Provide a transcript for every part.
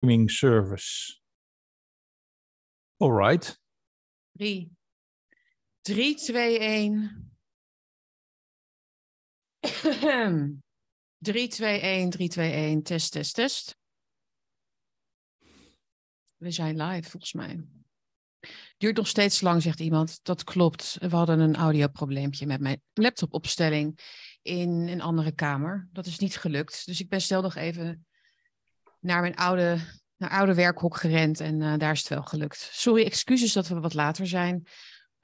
streaming service. Alright. 3, 3, 2, 1. 3, 2, 1, 3, 2, 1. Test, test, test. We zijn live, volgens mij. Duurt nog steeds lang, zegt iemand. Dat klopt. We hadden een audioprobleempje met mijn laptopopstelling in een andere kamer. Dat is niet gelukt. Dus ik ben stel nog even naar mijn oude, naar oude werkhok gerend en uh, daar is het wel gelukt. Sorry, excuses dat we wat later zijn.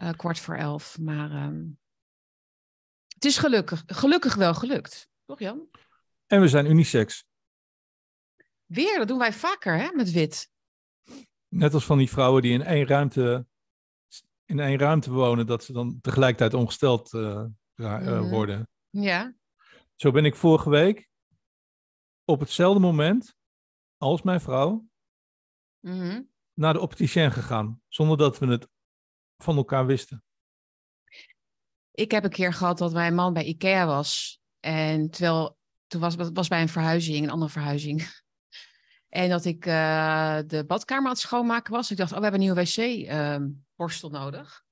Uh, kwart voor elf. Maar um, het is gelukkig, gelukkig wel gelukt. Toch Jan? En we zijn unisex. Weer, dat doen wij vaker hè, met wit. Net als van die vrouwen die in één ruimte, in één ruimte wonen, dat ze dan tegelijkertijd ongesteld uh, mm. worden. Ja. Zo ben ik vorige week op hetzelfde moment als mijn vrouw mm. naar de opticien gegaan, zonder dat we het van elkaar wisten. Ik heb een keer gehad dat mijn man bij IKEA was. En terwijl, toen was was bij een verhuizing, een andere verhuizing. En dat ik uh, de badkamer aan het schoonmaken was. Ik dacht, oh, we hebben een nieuwe wc-borstel ehm, uh, nodig.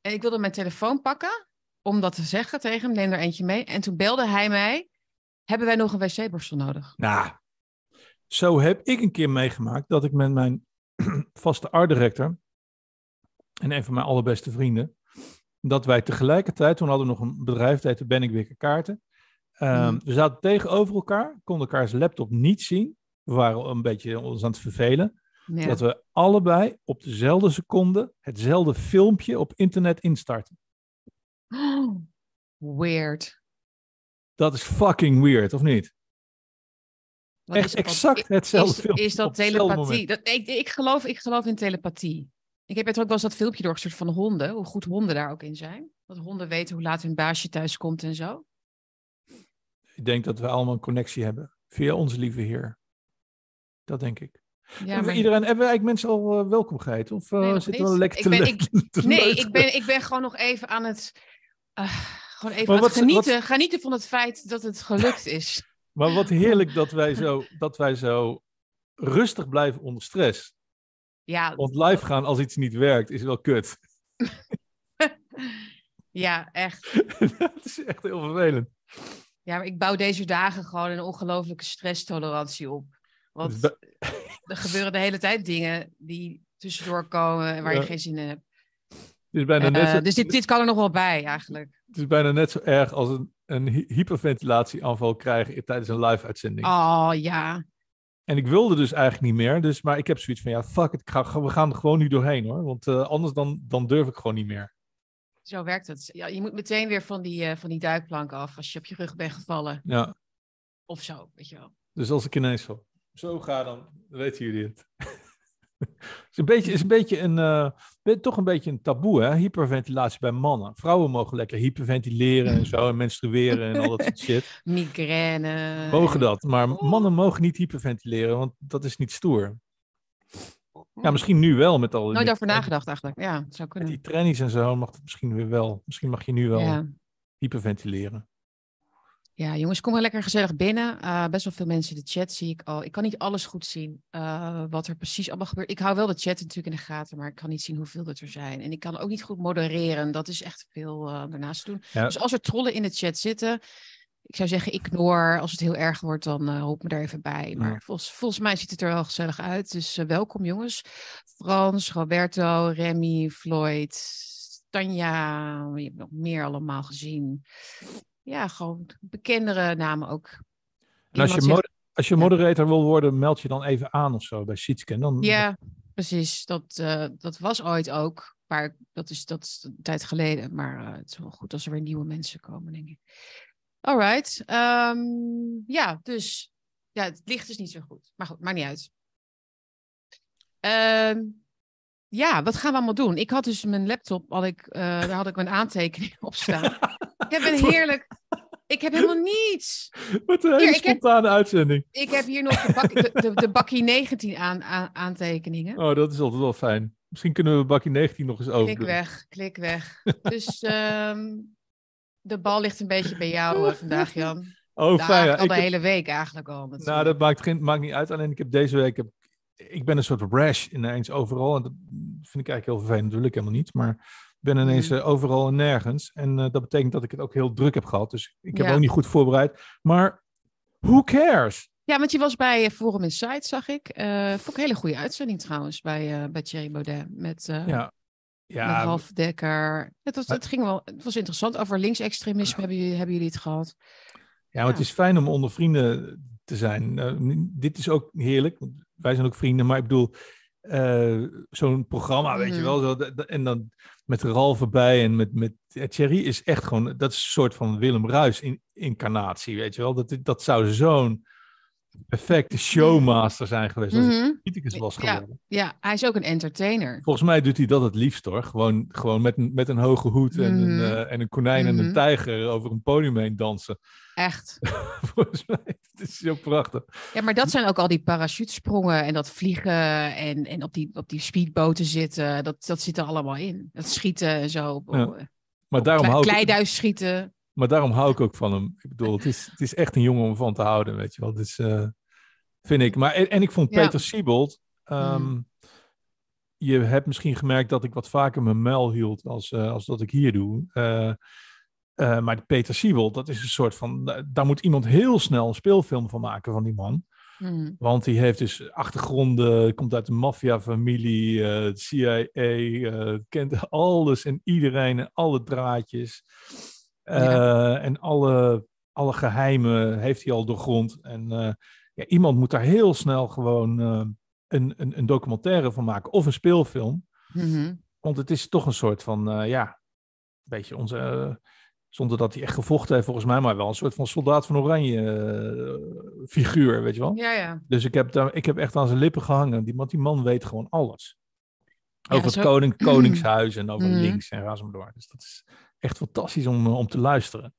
En ik wilde mijn telefoon pakken om dat te zeggen tegen hem. Neem er eentje mee. En toen belde hij mij. Hebben wij nog een wc-borstel nodig? Nou, zo heb ik een keer meegemaakt dat ik met mijn vaste art director en een van mijn allerbeste vrienden, dat wij tegelijkertijd, toen hadden we nog een bedrijf, dat heette Benningwicker Kaarten. Um, mm. We zaten tegenover elkaar, konden elkaars laptop niet zien. We waren een beetje ons aan het vervelen. Ja. Dat we allebei op dezelfde seconde hetzelfde filmpje op internet instarten. Oh, weird. Dat is fucking weird, of niet? Wat Echt exact hetzelfde is, filmpje. Is dat telepathie? Dat, ik, ik, geloof, ik geloof in telepathie. Ik heb er ook wel eens dat filmpje doorgestuurd van honden, hoe goed honden daar ook in zijn. Dat honden weten hoe laat hun baasje thuis komt en zo. Ik denk dat we allemaal een connectie hebben via onze lieve Heer. Dat denk ik. Ja, maar... Iedereen, hebben we eigenlijk mensen al uh, welkom geheten? Of uh, nee, zitten we lekker te, ben, ik, te Nee, ik ben, ik ben gewoon nog even aan het, uh, gewoon even aan het genieten, wat... genieten van het feit dat het gelukt is. Maar wat heerlijk dat wij zo, dat wij zo rustig blijven onder stress. Ja, Want live gaan als iets niet werkt is wel kut. ja, echt. dat is echt heel vervelend. Ja, maar ik bouw deze dagen gewoon een ongelooflijke stresstolerantie op. Want dus er gebeuren de hele tijd dingen die tussendoor komen waar je geen zin in hebt. Is bijna net zo, dus dit, dit kan er nog wel bij, eigenlijk. Het is bijna net zo erg als een, een hyperventilatieaanval krijgen tijdens een live-uitzending. Oh, ja. En ik wilde dus eigenlijk niet meer. Dus, maar ik heb zoiets van, ja, fuck it. Ga, we gaan er gewoon nu doorheen, hoor. Want uh, anders dan, dan durf ik gewoon niet meer. Zo werkt het. Ja, je moet meteen weer van die, uh, van die duikplank af als je op je rug bent gevallen. Ja. Of zo, weet je wel. Dus als ik ineens zo, zo ga, dan weten jullie het. is een beetje, is een beetje een, uh, toch een beetje een taboe, hè? Hyperventilatie bij mannen. Vrouwen mogen lekker hyperventileren en zo, en menstrueren en al dat soort shit. Migraine. Mogen dat, maar oh. mannen mogen niet hyperventileren, want dat is niet stoer. Ja, misschien nu wel met al. Nooit over nagedacht eigenlijk. Ja, zou kunnen. Met die trainees en zo mag het misschien weer wel. Misschien mag je nu wel ja. hyperventileren. Ja, jongens, kom maar lekker gezellig binnen. Uh, best wel veel mensen in de chat zie ik al. Ik kan niet alles goed zien uh, wat er precies allemaal gebeurt. Ik hou wel de chat natuurlijk in de gaten, maar ik kan niet zien hoeveel er zijn. En ik kan ook niet goed modereren. Dat is echt veel uh, daarnaast doen. Ja. Dus als er trollen in de chat zitten, ik zou zeggen ignore. Als het heel erg wordt, dan uh, hoop me daar even bij. Maar ja. volgens, volgens mij ziet het er wel gezellig uit. Dus welkom jongens. Frans, Roberto, Remy, Floyd, Tanja. Je hebt nog meer allemaal gezien ja, gewoon bekendere namen ook. En als je, zegt, als je moderator wil worden, meld je dan even aan of zo bij Seatscan. Dan... Ja, precies. Dat, uh, dat was ooit ook. Maar dat is, dat is een tijd geleden. Maar uh, het is wel goed als er weer nieuwe mensen komen, denk ik. Alright. Um, ja, dus ja, het licht is niet zo goed. Maar goed, maakt niet uit. Um, ja, wat gaan we allemaal doen? Ik had dus mijn laptop, had ik, uh, daar had ik mijn aantekening op staan. ik heb een heerlijk... Ik heb helemaal niets. Wat een hele hier, spontane heb, uitzending. Ik heb hier nog de, bak, de, de, de bakkie 19 aan, aan, aantekeningen. Oh, dat is altijd wel fijn. Misschien kunnen we bakkie 19 nog eens over. Klik weg, klik weg. dus um, de bal ligt een beetje bij jou uh, vandaag, Jan. Oh, fijn. Ja. Al de heb... hele week eigenlijk al. Nou, dat maakt, geen, maakt niet uit. Alleen ik heb deze week heb ik ben een soort rash ineens overal. En dat vind ik eigenlijk heel vervelend, dat wil ik helemaal niet. Maar ben ineens Mhm. eh, overal en nergens. En eh, dat betekent dat ik het ook heel druk heb gehad. Dus ik heb Ja. ook niet goed voorbereid. Maar who cares? Ja, want je was bij eh, Forum Insight, zag ik. Eh vond ik een hele goede uitzending trouwens bij, bij Thierry Baudet. Met, eh Ja, met ja Ralf Dekker. Het was, het ging wel, het was interessant. Over linksextremisme hebben jullie, hebben jullie het gehad. Ja, maar het Ja. is fijn om onder vrienden te zijn. Eh, n- dit is ook heerlijk. Wij zijn ook vrienden, maar ik bedoel, eh, zo'n programma, weet je Mhm. wel. Zo, en dan met Ralf erbij en met, met Thierry is echt gewoon, dat is een soort van Willem Ruis in, incarnatie, weet je wel. Dat, dat zou zo'n perfecte showmaster zijn geweest als hij Mhm. was Ja. geworden. Ja, hij is ook een entertainer. Volgens mij doet hij dat het liefst hoor. Gewoon, gewoon met, een, met een hoge hoed en, een, Mhm. eh, en een konijn en Mhm. een tijger over een podium heen dansen. Echt. Volgens mij, het is zo prachtig. Ja, maar dat zijn ook al die parachutesprongen en dat vliegen en, en op, die, op die speedboten zitten. Dat, dat zit er allemaal in. Dat schieten en zo. Op, Ja. op, Maar daarom, klei- hou ik, kleiduis schieten. Maar daarom hou ik ook van hem. Ik bedoel, het is, het is echt een jongen om van te houden, weet je wel. Dus, eh, vind ik. Maar, en, en ik vond Ja. Peter Siebold... ehm, Mm. Je hebt misschien gemerkt dat ik wat vaker mijn muil hield als, eh, als dat ik hier doe. Eh, maar Peter Siebold, dat is een soort van... da- Daar moet iemand heel snel een speelfilm van maken van die man. Mhm. Want die heeft dus achtergronden, komt uit de maffiafamilie, eh CIA, kent alles en iedereen en alle draadjes. Eh, En alle, alle geheimen heeft hij al doorgrond. En eh, ja, iemand moet daar heel snel gewoon eh, een, een, een documentaire van maken of een speelfilm. Mhm. Want het is toch een soort van, ja, een beetje onze, zonder dat hij echt gevochten heeft volgens mij, maar wel een soort van soldaat van oranje figuur, weet je wel. Ja, ja. Dus ik heb, daar, ik heb echt aan zijn lippen gehangen. Die, want die man weet gewoon alles. Over het koning, koningshuis en over Mhm. links en maar door. Dus dat is echt fantastisch om, eh, om te luisteren.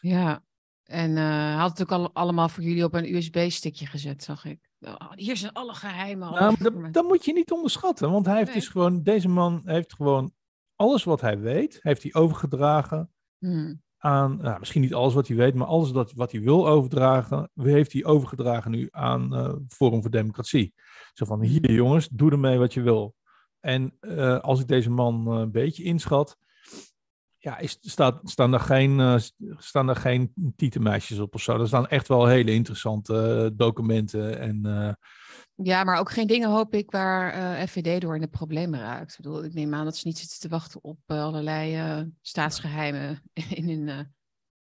Ja. En hij had het ook al, allemaal voor jullie op een USB-stickje gezet, zag ik. Oh, hier zijn alle geheimen. Nou, dat, dat moet je niet onderschatten. Want hij heeft Nee. dus gewoon, deze man heeft gewoon alles wat hij weet, heeft hij overgedragen Mhm. aan, nou, misschien niet alles wat hij weet, maar alles dat, wat hij wil overdragen, heeft hij overgedragen nu aan eh Forum voor Democratie. Zo van, hier jongens, doe ermee wat je wil. En als ik deze man een beetje inschat, ja, is, staat, staan, daar geen, eh, staan daar geen tietenmeisjes op of zo. Er staan echt wel hele interessante eh, documenten en... eh, Ja, maar ook geen dingen hoop ik waar FVD door in de problemen raakt. Ik bedoel, ik neem aan dat ze niet zitten te wachten op allerlei eh, staatsgeheimen in hun,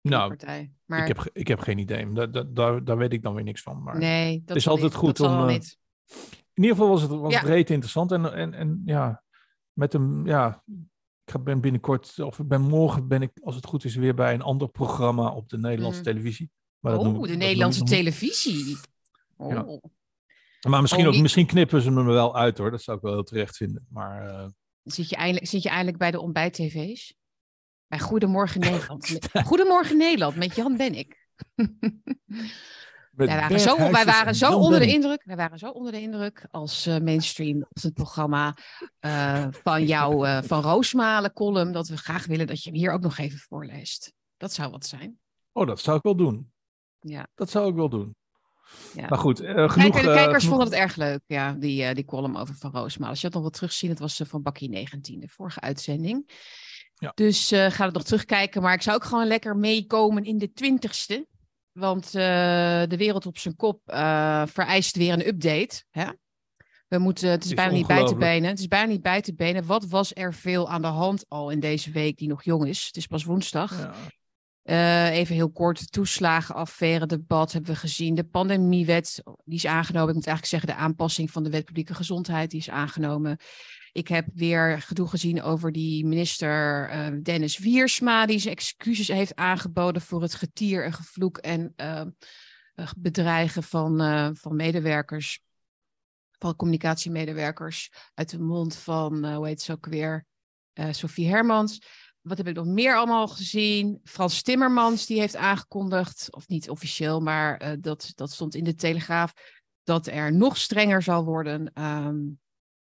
nou, partij. Maar ik, heb, ik heb geen idee. Daar, daar, weet ik dan weer niks van. Maar nee, dat is altijd niet. goed dat om. In ieder geval was het, was Ja. reet interessant. En, en, en ja, met hem, ja, ik ben binnenkort, of ik ben morgen ben ik, als het goed is, weer bij een ander programma op de Nederlandse Mhm. televisie. Maar ik- Oh, de Nederlandse ik televisie. Oh. Ja. Maar misschien, Oh, ook, misschien knippen ze me wel uit hoor. Dat zou ik wel heel terecht vinden. Maar eh, Zit, je eindelijk, zit je eindelijk bij de ontbijt-tv's? Bij Goedemorgen Nederland. Goedemorgen Nederland, met Jan Bennik. met Wij waren, zo, wij waren en zo onder de indruk. Wij waren zo onder de indruk als eh, mainstream ochtendprogramma eh van jouw eh, Van Roosmalen column. Dat we graag willen dat je hem hier ook nog even voorleest. Dat zou wat zijn. Oh, dat zou ik wel doen. Ja. Dat zou ik wel doen. Ja. Maar goed, Kijk, genoeg... de kijkers genoeg- vonden het erg leuk, ja, die, die column over Van Roosmalen. Als je dat nog wil terugzien, het was van Bakkie 19, de vorige uitzending. Ja. Dus ga het nog terugkijken. Maar ik zou ook gewoon lekker meekomen in de twintigste. Want eh, de wereld op zijn kop eh, vereist weer een update. Hè? We moeten, het is, is bijna niet bij te benen. Het is bijna niet bij te benen. Wat was er veel aan de hand al in deze week die nog jong is? Het is pas woensdag. Ja. Eh, even heel kort, de toeslagenaffaire, debat hebben we gezien. De pandemiewet, die is aangenomen. Ik moet eigenlijk zeggen, de aanpassing van de wet publieke gezondheid, die is aangenomen. Ik heb weer gedoe gezien over die minister eh, Dennis Wiersma, die zijn excuses heeft aangeboden voor het getier en gevloek en eh, eh, bedreigen van, van medewerkers, van communicatiemedewerkers, uit de mond van, hoe heet ze ook weer, Sophie Hermans. Wat heb ik nog meer allemaal gezien? Frans Timmermans die heeft aangekondigd, of niet officieel, maar dat, dat stond in de Telegraaf, dat er nog strenger zal worden. ehm,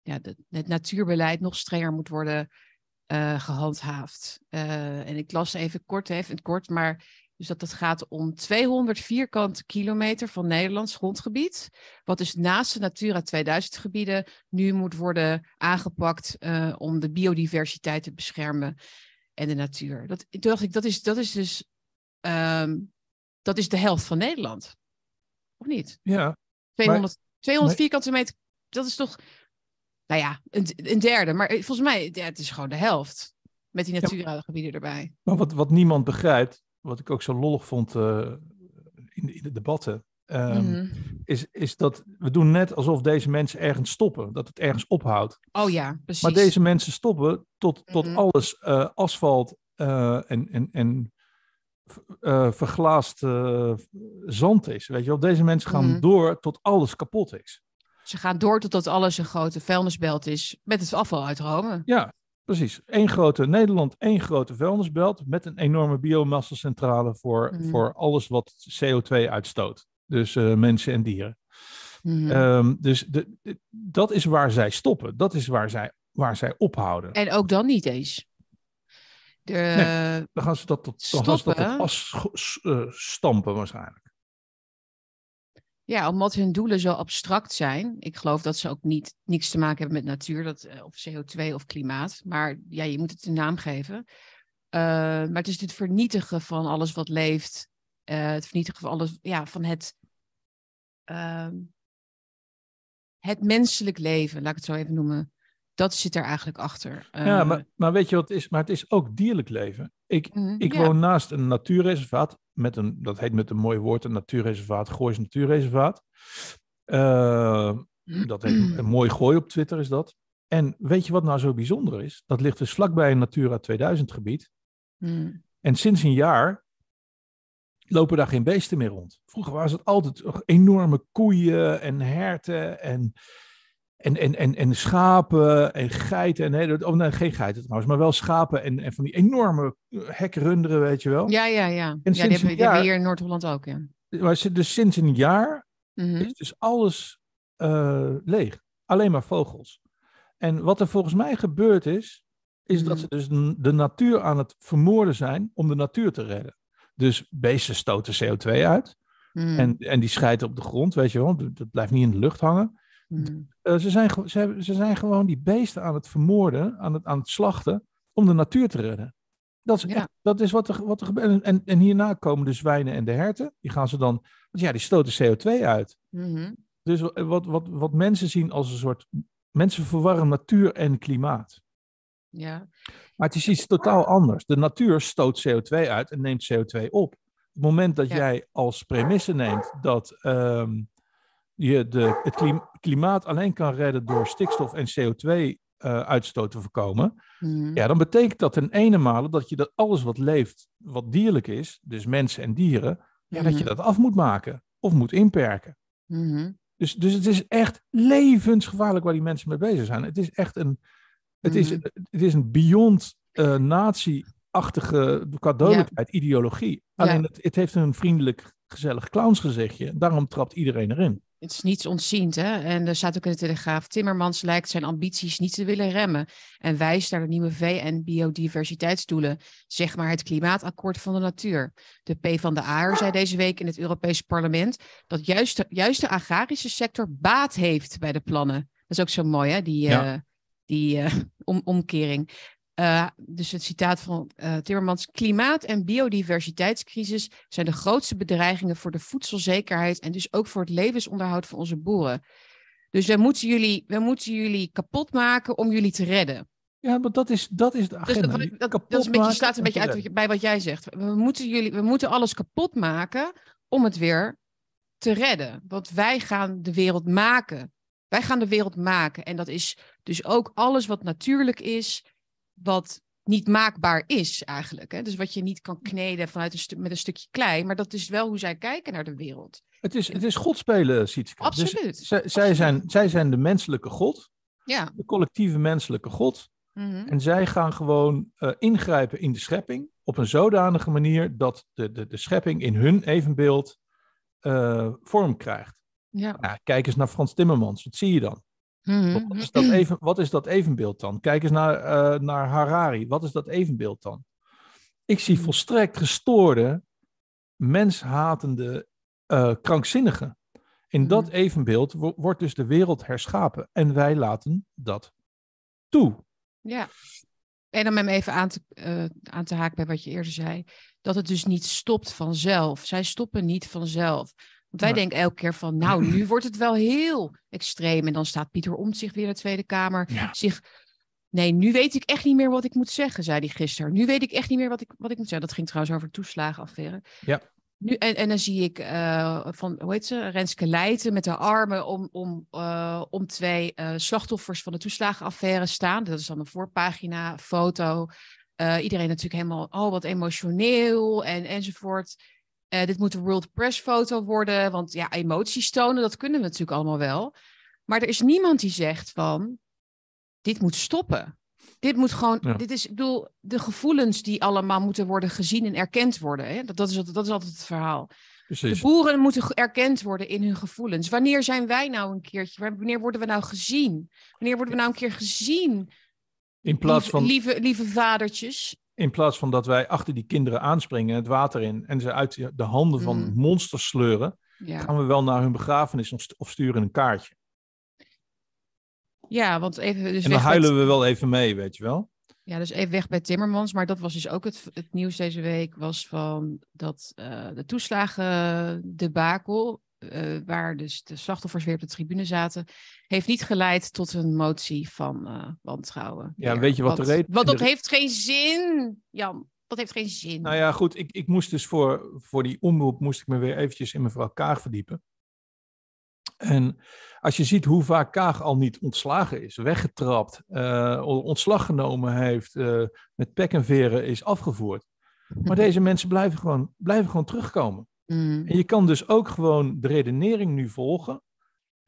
ja, de- het natuurbeleid nog strenger moet worden eh, gehandhaafd. Eh, en ik las even kort, even kort, maar Dus dat het gaat om 200 vierkante kilometer van Nederlands grondgebied. Wat dus naast de Natura 2000 gebieden nu moet worden aangepakt uh, om de biodiversiteit te beschermen en de natuur. Dat, toen dacht ik, dat is, dat is dus um, dat is de helft van Nederland. Of niet? Ja. 200, maar, 200 vierkante meter, dat is toch, nou ja, een, een derde. Maar volgens mij, ja, het is gewoon de helft. Met die natuurgebieden erbij. Maar wat, wat niemand begrijpt, wat ik ook zo lollig vond uh, in, in, de debatten, um, mm. is, is dat we doen net alsof deze mensen ergens stoppen, dat het ergens ophoudt. Oh ja, precies. Maar deze mensen stoppen tot, tot mm. alles uh, asfalt uh, en, en, en verglaasd zand is. Weet je wel, deze mensen gaan mm. door tot alles kapot is. Ze gaan door totdat alles een grote vuilnisbelt is met het afval uit Rome. Ja, Precies. Eén grote Nederland, één grote vuilnisbelt met een enorme biomassacentrale voor, mm. voor alles wat CO2 uitstoot. Dus uh, mensen en dieren. Mm. Um, dus de, de, dat is waar zij stoppen. Dat is waar zij, waar zij ophouden. En ook dan niet eens. De, nee, dan gaan ze dat tot, dan gaan ze dat tot as uh, stampen waarschijnlijk. Ja, omdat hun doelen zo abstract zijn. Ik geloof dat ze ook niet niks te maken hebben met natuur dat, eh, of CO2 of klimaat. Maar ja, je moet het een naam geven. Uh, maar het is het vernietigen van alles wat leeft. Uh, het vernietigen van alles, ja, van het, uh, het menselijk leven, laat ik het zo even noemen. Dat zit er eigenlijk achter. ja, maar, maar weet je wat het is? Maar het is ook dierlijk leven. Ik, mm, ik woon naast een natuurreservaat met een, dat heet met een mooi woord, een natuurreservaat, Goois Natuurreservaat. Uh, dat heet een mooi gooi op Twitter is dat. En weet je wat nou zo bijzonder is? Dat ligt dus vlakbij een Natura 2000 gebied. Mm. En sinds een jaar lopen daar geen beesten meer rond. Vroeger waren het altijd enorme koeien en herten en en, en, en, en schapen en geiten. En, nee, oh nee, geen geiten trouwens, maar wel schapen en, en van die enorme hekrunderen, weet je wel. Ja, ja, ja. En ja, die hebben, jaar, hier in Noord-Holland ook, ja. Maar dus sinds een jaar mm-hmm. is dus alles uh, leeg. Alleen maar vogels. En wat er volgens mij gebeurd is, is dat ze dus de natuur aan het vermoorden zijn om de natuur te redden. Dus beesten stoten CO2 uit. Mm. En, en die scheiden op de grond, weet je wel. Dat blijft niet in de lucht hangen. Hmm. Uh, ze, zijn, ze, ze, zijn gewoon die beesten aan het vermoorden, aan het, aan het slachten, om de natuur te redden. Dat is, echt, dat is wat er, wat er gebeurt. En, en hierna komen de zwijnen en de herten. Die gaan ze dan, want ja, die stoten CO2 uit. Mm-hmm. Dus wat, wat, wat mensen zien als een soort, mensen verwarren natuur en klimaat. Ja. Maar het is iets totaal anders. De natuur stoot CO2 uit en neemt CO2 op. Op het moment dat jij als premisse neemt dat um, je de, het klimaat alleen kan redden door stikstof en CO2-uitstoot uh, te voorkomen, mm. ja, dan betekent dat ten ene male dat je dat alles wat leeft, wat dierlijk is, dus mensen en dieren, ja, dat je mm-hmm. dat af moet maken of moet inperken. Mm-hmm. Dus, dus het is echt levensgevaarlijk waar die mensen mee bezig zijn. Het is echt een, het is, het is een beyond uh, nazi-achtige qua ideologie. Alleen het, het heeft een vriendelijk, gezellig clownsgezichtje. Daarom trapt iedereen erin het is niets ontziend. Hè? En er staat ook in de Telegraaf, Timmermans lijkt zijn ambities niet te willen remmen en wijst naar de nieuwe VN-biodiversiteitsdoelen, zeg maar het klimaatakkoord van de natuur. De P van de AR zei deze week in het Europees Parlement dat juist de, juist de agrarische sector baat heeft bij de plannen. Dat is ook zo mooi, hè? die, uh, die uh, om, omkering. Uh, dus het citaat van uh, Timmermans: Klimaat- en biodiversiteitscrisis zijn de grootste bedreigingen voor de voedselzekerheid en dus ook voor het levensonderhoud van onze boeren. Dus we moeten jullie, we moeten jullie kapot maken om jullie te redden. Ja, maar dat is, dat is de dus agenda. Dus dat, dat, dat is een beetje, staat een beetje uit bij wat jij zegt. We moeten, jullie, we moeten alles kapot maken om het weer te redden. Want wij gaan de wereld maken. Wij gaan de wereld maken. En dat is dus ook alles wat natuurlijk is wat niet maakbaar is eigenlijk. Hè? Dus wat je niet kan kneden vanuit een met een stukje klei. Maar dat is wel hoe zij kijken naar de wereld. Het is, het is God spelen, Sietske. Dus Absoluut. Dus zij, Zijn, zij zijn de menselijke God. Ja. De collectieve menselijke God. Mhm. En zij gaan gewoon uh, ingrijpen in de schepping. Op een zodanige manier dat de, de, de schepping in hun evenbeeld uh, vorm krijgt. Ja. Nou, kijk eens naar Frans Timmermans. Wat zie je dan? Mhm. Wat, is dat even, wat is dat evenbeeld dan? Kijk eens naar, uh, naar Harari. Wat is dat evenbeeld dan? Ik zie mhm. volstrekt gestoorde menshatende uh, krankzinnige. In dat Mhm. evenbeeld wo- wordt dus de wereld herschapen. En wij laten dat toe. Ja. En om hem even aan te, eh, aan te haken bij wat je eerder zei, dat het dus niet stopt vanzelf. Zij stoppen niet vanzelf. Wij denken elke keer van, nou, nu wordt het wel heel extreem. En dan staat Pieter Omtzigt weer in de Tweede Kamer. Ja. Zich, nee, nu weet ik echt niet meer wat ik moet zeggen, zei hij gisteren. Nu weet ik echt niet meer wat ik, wat ik moet zeggen. Dat ging trouwens over de toeslagenaffaire. Ja. Nu, en, en dan zie ik eh, van, hoe heet ze, Renske Leijten met haar armen om, om, eh, om twee eh, slachtoffers van de toeslagenaffaire staan. Dat is dan een voorpagina foto. Iedereen natuurlijk helemaal, oh wat emotioneel en, enzovoort. Eh, dit moet een World Press foto worden, want ja, emoties tonen, dat kunnen we natuurlijk allemaal wel. Maar er is niemand die zegt van, dit moet stoppen. Dit moet gewoon, Ja. dit is, ik bedoel, de gevoelens die allemaal moeten worden gezien en erkend worden. Hè? Dat, dat, is, altijd- dat is altijd het verhaal. De boeren moeten erkend worden in hun gevoelens. Wanneer zijn wij nou een keertje, wanneer worden we nou gezien? Wanneer worden we nou een keer gezien? In plaats, van, lieve, lieve vadertjes. In plaats van dat wij achter die kinderen aanspringen, het water in en ze uit de handen van Mm. monsters sleuren, Ja. gaan we wel naar hun begrafenis of st- of sturen een kaartje. ja, want even dus en dan bij huilen we wel even mee, weet je wel. Ja, dus even weg bij Timmermans. Maar dat was dus ook het, het nieuws deze week. Was van dat eh, de toeslagen debakel, eh, waar dus de slachtoffers weer op de tribune zaten, heeft niet geleid tot een motie van eh, wantrouwen. Ja, meer. weet je wat de reden- Want dat de- heeft geen zin, Jan. Dat heeft geen zin. Nou ja, goed, ik, ik moest dus voor, voor die omroep moest ik me weer eventjes in mevrouw Kaag verdiepen. En als je ziet hoe vaak Kaag al niet ontslagen is, weggetrapt, eh, ontslag genomen heeft, met pek en veren is afgevoerd. Maar deze mensen blijven gewoon, blijven gewoon terugkomen. Mm. En je kan dus ook gewoon de redenering nu volgen.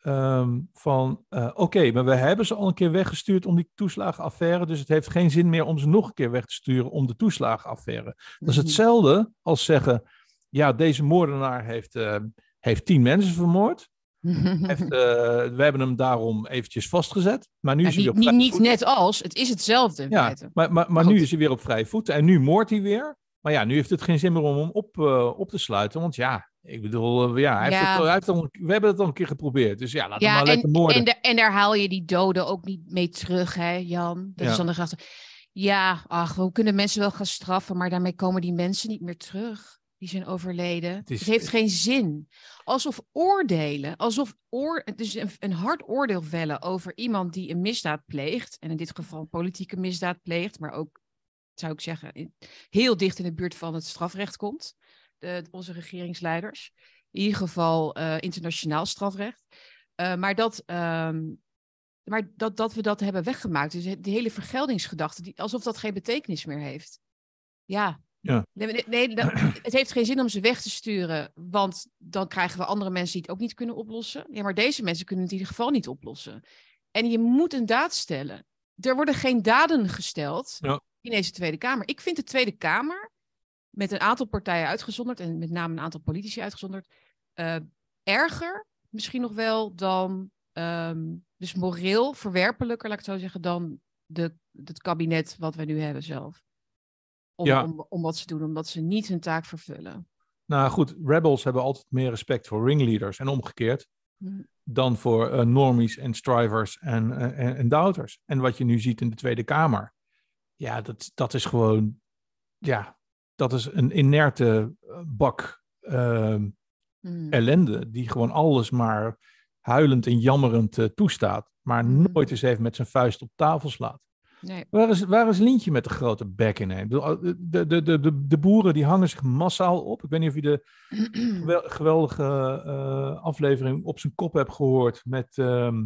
ehm, van eh, oké, maar we hebben ze al een keer weggestuurd om die toeslagenaffaire. Dus het heeft geen zin meer om ze nog een keer weg te sturen om de toeslagenaffaire. Dat is Mhm. hetzelfde als zeggen: ja, deze moordenaar heeft, eh, heeft tien mensen vermoord. Heeft, eh, we hebben hem daarom eventjes vastgezet. Maar nu Ja, is hij niet, weer op niet, vrije niet voeten. net als, het is hetzelfde in Ja, feite. maar, maar, maar Maar nu is hij weer op vrije voeten. En nu moordt hij weer. Maar ja, nu heeft het geen zin meer om hem op, eh, op te sluiten. Want ja, ik bedoel, eh, ja, hij heeft het, hij heeft al, we hebben het al een keer geprobeerd. Dus ja, laat hem Ja, maar en, lekker moorden. en, de- en daar haal je die doden ook niet mee terug, hè, Jan? Dat Ja. is dan de gedachte. Ja, ach, we kunnen mensen wel gaan straffen, maar daarmee komen die mensen niet meer terug. Die zijn overleden. Het, is- heeft geen zin. Alsof oordelen, alsof oor, dus een, een hard oordeel vellen over iemand die een misdaad pleegt, en in dit geval een politieke misdaad pleegt, maar ook, zou ik zeggen, heel dicht in de buurt van het strafrecht komt. De, onze regeringsleiders. In ieder geval eh, internationaal strafrecht. Eh, maar dat, ehm, maar dat, dat we dat hebben weggemaakt. Dus die hele vergeldingsgedachte, die, alsof dat geen betekenis meer heeft. Ja. Ja. Nee, nee, nee, dat- het heeft geen zin om ze weg te sturen, want dan krijgen we andere mensen die het ook niet kunnen oplossen. Ja, maar deze mensen kunnen het in ieder geval niet oplossen. En je moet een daad stellen. Er worden geen daden gesteld Ja. In deze Tweede Kamer. Ik vind de Tweede Kamer, met een aantal partijen uitgezonderd en met name een aantal politici uitgezonderd, eh, erger misschien nog wel dan, ehm, dus moreel verwerpelijker, laat ik het zo zeggen, dan de, het kabinet wat we nu hebben zelf. Om, Ja. om, om wat ze doen, omdat ze niet hun taak vervullen. Nou goed, rebels hebben altijd meer respect voor ringleaders en omgekeerd. Hm. Dan voor eh, normies en strivers en, eh, en, en doubters. En wat je nu ziet in de Tweede Kamer. Ja, dat, dat is gewoon. Ja, dat is een inerte eh, bak ehm, Hm. ellende. Die gewoon alles maar huilend en jammerend eh, toestaat. Maar Mhm. nooit eens even met zijn vuist op tafel slaat. Nee. Waar is, waar is Lientje met de grote bek in? De, de, de, de, de boeren die hangen zich massaal op. Ik weet niet of je de gewel- geweldige eh, aflevering op zijn kop hebt gehoord met ehm,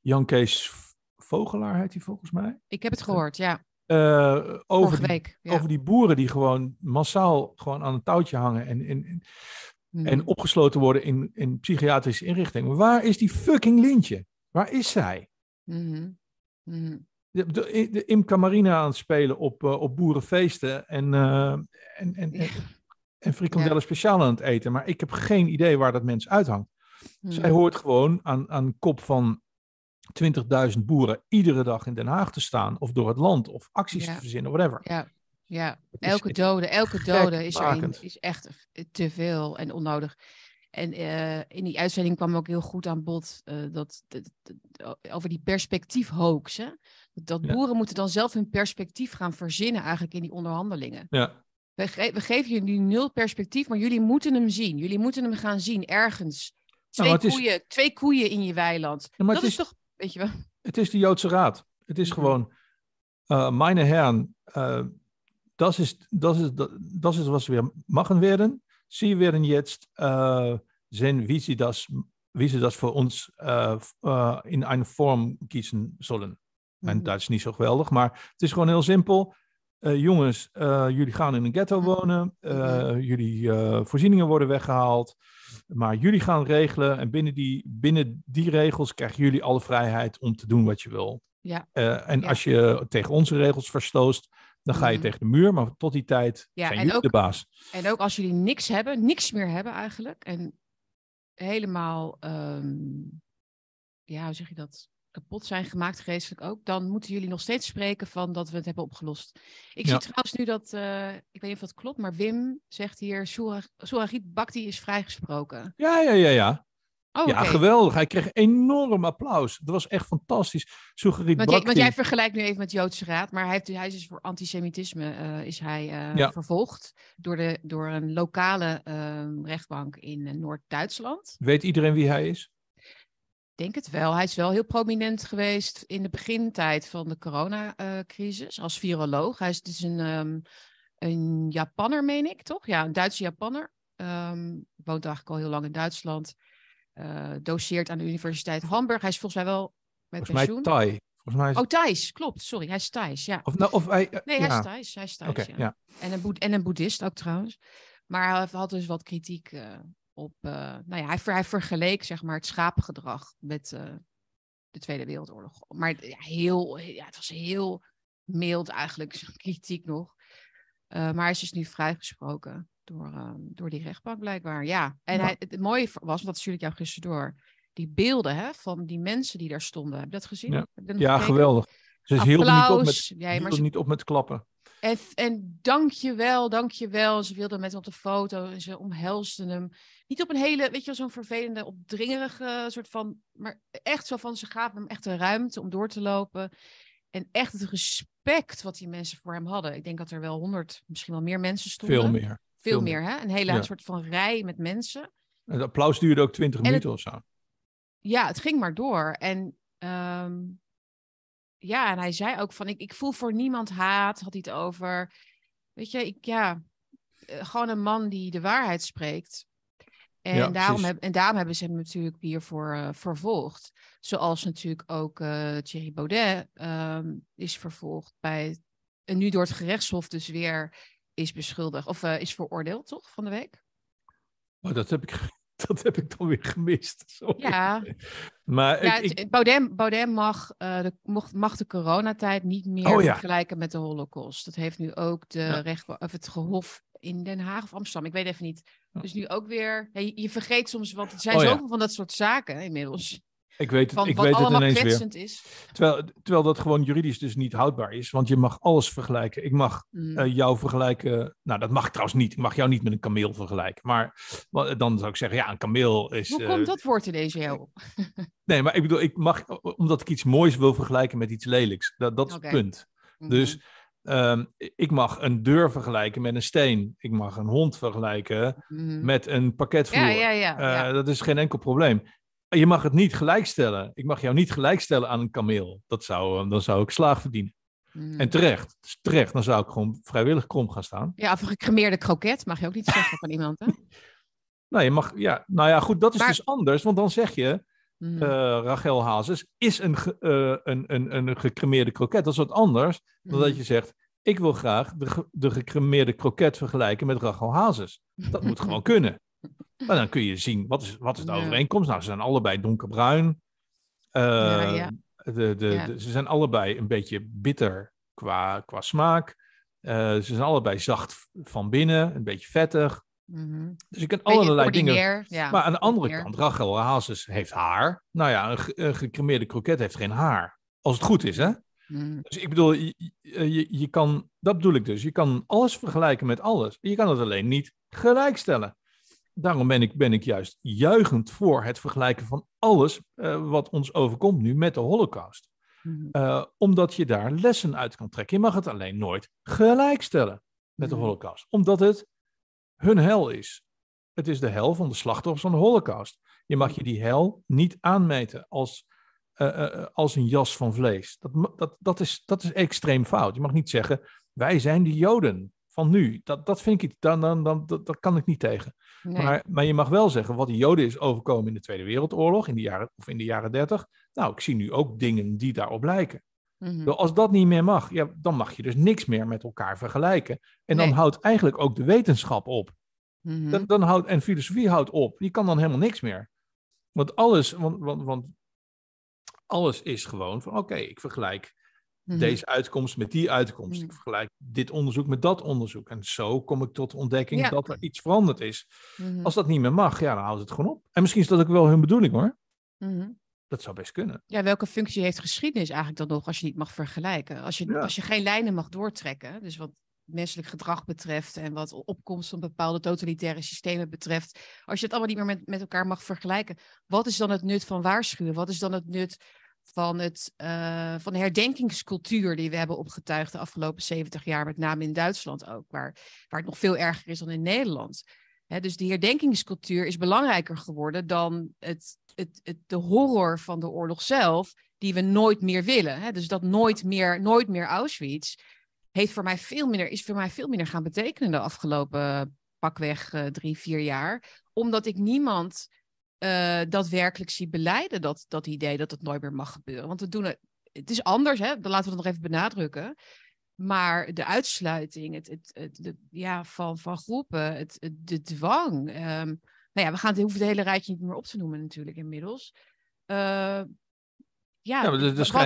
Jan Kees Vogelaar, heet hij volgens mij. Ik heb het gehoord, ja. Eh, over, die. Ja. over die boeren die gewoon massaal gewoon aan een touwtje hangen en, en, en, Hm. en opgesloten worden in, in psychiatrische inrichtingen. Waar is die fucking Lientje? Waar is zij? Mhm. De, de, de Imca Marina aan het spelen op, eh, op boerenfeesten en, eh, en, en, en, Ja. en frikandellen speciaal aan het eten. Maar ik heb geen idee waar dat mens uithangt. Zij Mhm. hoort gewoon aan, aan kop van 20.000 boeren iedere dag in Den Haag te staan. Of door het land. Of acties Ja. te verzinnen, whatever. Ja. Ja, elke dode, elke dode is, is echt te veel en onnodig. En eh, in die uitzending kwam ook heel goed aan bod eh, dat, dat- dat- over die perspectiefhoax. Hè? Dat, Ja. boeren moeten dan zelf hun perspectief gaan verzinnen eigenlijk in die onderhandelingen. Ja, We, ge- we geven jullie nul perspectief, maar jullie moeten hem zien. Jullie moeten hem gaan zien ergens. Twee, het is- koeien, twee koeien in je weiland. Ja, dat is, is- toch, weet je wel? het is de Joodse Raad. Het is Mhm. gewoon, äh, meine Herren, äh, das ist, das ist, das ist, was wir machen werden. Sie werden jetzt äh, sehen, wie sie das, wie sie das für uns äh, f- äh, in eine Form gießen sollen. Mijn Mhm. Duits is niet zo geweldig, maar het is gewoon heel simpel. Eh, jongens, eh, jullie gaan in een ghetto Mhm. wonen. eh, Jullie eh, voorzieningen worden weggehaald. Maar jullie gaan regelen. En binnen die, binnen die regels krijgen jullie alle vrijheid om te doen wat je wil. Ja. Eh, en Ja. als je tegen onze regels verstoost, dan ga je Mhm. tegen de muur. Maar tot die tijd Ja, zijn jullie ook- de baas. En ook als jullie niks hebben, niks meer hebben eigenlijk. En helemaal, ehm, ja, hoe zeg je dat? Kapot zijn gemaakt, geestelijk ook. Dan moeten jullie nog steeds spreken van dat we het hebben opgelost. Ik zie trouwens nu dat, eh, ik weet niet of dat klopt, maar Wim zegt hier, Surahit Bhakti is vrijgesproken. Ja, ja, ja, ja. Oh, ja, geweldig. Hij kreeg enorm applaus. Dat was echt fantastisch. Sugarit Want, want jij vergelijkt nu even met Joodse Raad, maar hij, heeft, hij is dus voor antisemitisme eh, is hij, eh, Ja. vervolgd door, de, door een lokale ehm, rechtbank in Noord-Duitsland. Weet iedereen wie hij is? Ik denk het wel. Hij is wel heel prominent geweest in de begintijd van de coronacrisis als viroloog. Hij is dus een, ehm, een Japanner, meen ik, toch? Ja, een Duitse Japanner. Ehm, woont eigenlijk al heel lang in Duitsland. Eh, doseert aan de Universiteit Hamburg. Hij is volgens mij wel met Volgens mij pensioen. Thai. Volgens mij is... Oh, Thijs, klopt. Sorry, hij is Thijs, ja. Of, nou, of hij... eh, Nee, ja. hij is Thijs. Hij is ja. ja. En, een boed- en een boeddhist ook trouwens. Maar hij had dus wat kritiek eh, op... eh, nou ja, hij, hij vergeleek zeg maar het schapengedrag met eh, de Tweede Wereldoorlog. Maar ja, heel, ja, het was heel mild eigenlijk, zijn kritiek nog. Eh, maar hij is dus nu vrijgesproken door, eh, door die rechtbank blijkbaar. Ja, en. Hij, het mooie was, dat stuurde ik jou gisteren door... Die beelden hè, van die mensen die daar stonden. Heb je dat gezien? Ja. Geweldig. Ze hielden niet op met, Applaus. Ja, maar hielden ze niet op met klappen. En, en dank je wel, dank je wel. Ze wilden met hem op de foto en ze omhelsden hem. Niet op een hele, weet je wel, zo'n vervelende, opdringerige soort van... Maar echt zo van, ze gaven hem echt de ruimte om door te lopen. En echt het respect wat die mensen voor hem hadden. Ik denk dat er wel honderd, misschien wel meer mensen stonden. Veel meer. Veel, veel meer, hè? Een hele Ja. soort van rij met mensen. Het applaus duurde ook 20 En het- minuten of zo. ja, het ging maar door. En ehm, ja, en hij zei ook van, ik, ik voel voor niemand haat, had hij het over. Weet je, ik, ja, eh, gewoon een man die de waarheid spreekt. En, Ja, daarom, heb, en daarom hebben ze hem natuurlijk hiervoor eh, vervolgd. Zoals natuurlijk ook eh Thierry Baudet ehm, is vervolgd bij... En nu door het gerechtshof dus weer is beschuldigd. Of is veroordeeld, toch, van de week? Maar dat heb ik, dat heb ik dan weer gemist. Sorry. Ja, Maar Ja, ik, Baudet, Baudet mag, eh, de, mocht, mag de coronatijd niet meer Oh, ja. vergelijken met de holocaust. Dat heeft nu ook de Ja. recht, of het gehof in Den Haag of Amsterdam. Ik weet even niet. Dus nu ook weer. je, je vergeet soms, want er zijn Oh, zoveel van dat soort zaken inmiddels. Ik weet het, Van ik wat weet het weer. kwetsend is. Terwijl, terwijl dat gewoon juridisch dus niet houdbaar is. Want je mag alles vergelijken. Ik mag Mm. eh, jou vergelijken. Nou, dat mag trouwens niet. Ik mag jou niet met een kameel vergelijken. Maar dan zou ik zeggen, ja, een kameel is. Hoe eh, komt dat woord ineens jou op? Nee, maar ik bedoel, ik mag, omdat ik iets moois wil vergelijken met iets lelijks. Dat, dat is het punt. Dus ehm, ik mag een deur vergelijken met een steen. Ik mag een hond vergelijken Mhm. met een pakketvloer. Ja, ja, ja. Eh. Dat is geen enkel probleem. Je mag het niet gelijkstellen. Ik mag jou niet gelijkstellen aan een kameel. Dat zou, eh, dan zou ik slaag verdienen. Mhm. En terecht, terecht, dan zou ik gewoon vrijwillig krom gaan staan. ja, of een gecremeerde kroket mag je ook niet zeggen van iemand. Hè? Nou, je mag, ja, nou ja, goed, dat is Maar- dus anders. Want dan zeg je, eh, Rachel Hazes, is een, eh, een, een, een gecremeerde kroket. Dat is wat anders dan dat Mhm. je zegt, ik wil graag de, de gecremeerde kroket vergelijken met Rachel Hazes. Dat moet gewoon kunnen. Maar dan kun je zien, wat is, wat is de Ja. overeenkomst? Nou, ze zijn allebei donkerbruin. Eh, Ja. De, de, ze zijn allebei een beetje bitter qua, qua smaak. Eh, ze zijn allebei zacht van binnen, een beetje vettig. Mhm. Dus je kunt allerlei dingen Ja, maar aan de andere kant, Rachel Hazes heeft haar. Nou ja, een, ge- een gecremeerde kroket heeft geen haar. Als het goed is, hè? Mm. Dus ik bedoel, je, je, je kan, dat bedoel ik dus. Je kan alles vergelijken met alles. Je kan het alleen niet gelijkstellen. Daarom ben ik, ben ik juist juichend voor het vergelijken van alles eh, wat ons overkomt nu met de Holocaust. Mhm. Eh, omdat je daar lessen uit kan trekken. Je mag het alleen nooit gelijkstellen met de. Holocaust, omdat het hun hel is. Het is de hel van de slachtoffers van de Holocaust. Je mag je die hel niet aanmeten als, eh, als een jas van vlees. Dat, dat, dat, is, dat is extreem fout. Je mag niet zeggen, wij zijn de Joden van nu. Dat, dat vind ik, iets- dan, dan, dan, dat, dat kan ik niet tegen. Nee. Maar, maar je mag wel zeggen wat de Joden is overkomen in de Tweede Wereldoorlog, in de jaren, of in de jaren dertig. Nou, ik zie nu ook dingen die daarop lijken. Mhm. Dus Als dat niet meer mag, ja, dan mag je dus niks meer met elkaar vergelijken. En dan Nee. houdt eigenlijk ook de wetenschap op. Mhm. Dan, dan houdt, en filosofie houdt op. Die kan dan helemaal niks meer. Want alles, want, want, want alles is gewoon van oké, ik vergelijk Mhm. deze uitkomst met die uitkomst. Mhm. Ik vergelijk dit onderzoek met dat onderzoek. En zo kom ik tot de ontdekking Ja. dat er iets veranderd is. Mhm. Als dat niet meer mag, ja, dan houdt het gewoon op. En misschien is dat ook wel hun bedoeling hoor. Dat zou best kunnen. Ja, welke functie heeft geschiedenis eigenlijk dan nog als je niet mag vergelijken? Als je, Ja. als je geen lijnen mag doortrekken, dus wat menselijk gedrag betreft en wat opkomst van bepaalde totalitaire systemen betreft, als je het allemaal niet meer met, met elkaar mag vergelijken, wat is dan het nut van waarschuwen? Wat is dan het nut van, het, eh, van de herdenkingscultuur die we hebben opgetuigd de afgelopen 70 jaar, met name in Duitsland ook, waar, waar het nog veel erger is dan in Nederland? Dus die herdenkingscultuur is belangrijker geworden dan het, het, het, de horror van de oorlog zelf, die we nooit meer willen. Dus dat nooit meer, nooit meer Auschwitz heeft voor mij veel minder, is voor mij veel minder gaan betekenen de afgelopen pakweg eh, drie, vier jaar. Omdat ik niemand eh, daadwerkelijk zie beleiden dat, dat idee dat het nooit meer mag gebeuren. Want we doen het, het is anders, hè? dan laten we dat nog even benadrukken. Maar de uitsluiting het, het, het, de- ja, van, van groepen, het, het- de dwang. ehm, nou ja, we gaan het, hoeven het hele rijtje niet meer op te noemen natuurlijk inmiddels. Eh, ja, Ja,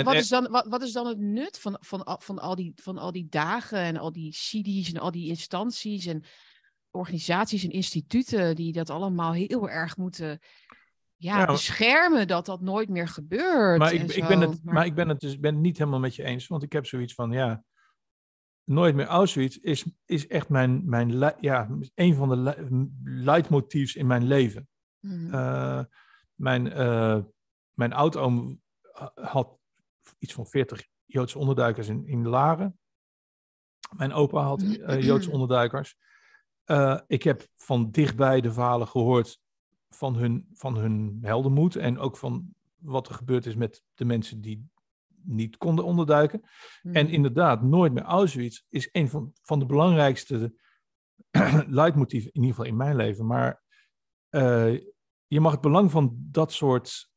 wat, echt- is dan, wat, wat is dan het nut van, van, al- van, al die, van al die dagen en al die CD's en al die instanties en organisaties en instituten die dat allemaal heel erg moeten ja, beschermen dat dat nooit meer gebeurt. Maar ik, ik ben het, maar... ik ben het dus ben het niet helemaal met je eens. Want ik heb zoiets van, ja, nooit meer Auschwitz is, is echt mijn, mijn, ja, een van de le- leidmotiefs in mijn leven. Mhm. Eh, mijn, eh mijn oudoom had iets van 40 Joodse onderduikers in, in Laren. Mijn opa had eh, Joodse onderduikers. Eh, ik heb van dichtbij de verhalen gehoord van hun, van hun heldenmoed. En ook van wat er gebeurd is met de mensen die niet konden onderduiken. En Mhm. inderdaad, nooit meer Auschwitz is een van, van de belangrijkste leidmotieven, in ieder geval in mijn leven. Maar eh, je mag het belang van dat soort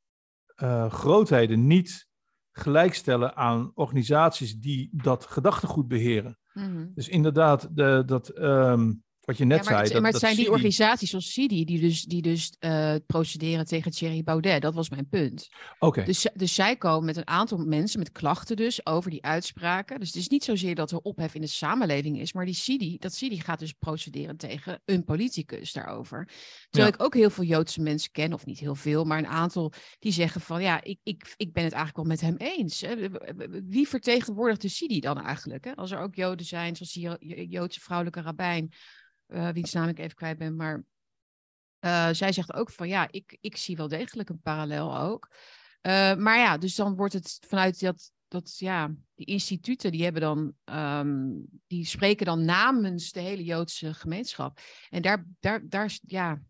eh, grootheden niet gelijkstellen aan organisaties die dat gedachtegoed beheren. Mhm. Dus inderdaad, de, dat, ehm, wat je net Ja, maar zei. het, dat, maar het dat zijn die organisaties zoals CIDI die dus, die dus eh, procederen tegen Thierry Baudet. Dat was mijn punt. Oké, Dus, dus zij komen met een aantal mensen, met klachten dus, over die uitspraken. Dus het is niet zozeer dat er ophef in de samenleving is, maar die CIDI, dat CIDI gaat dus procederen tegen een politicus daarover. Terwijl ik ook heel veel Joodse mensen ken, of niet heel veel, maar een aantal die zeggen van ja, ik, ik, ik ben het eigenlijk wel met hem eens. hè. Wie vertegenwoordigt de CIDI dan eigenlijk? Hè? Als er ook Joden zijn, zoals die Jo- Joodse vrouwelijke rabbijn, eh wiens naam ik even kwijt ben, maar eh, zij zegt ook van ja, ik, ik zie wel degelijk een parallel ook. Eh, maar ja, dus dan wordt het vanuit dat, dat ja, die instituten, die hebben dan, ehm, die spreken dan namens de hele Joodse gemeenschap. En daar, daar, daar, ja,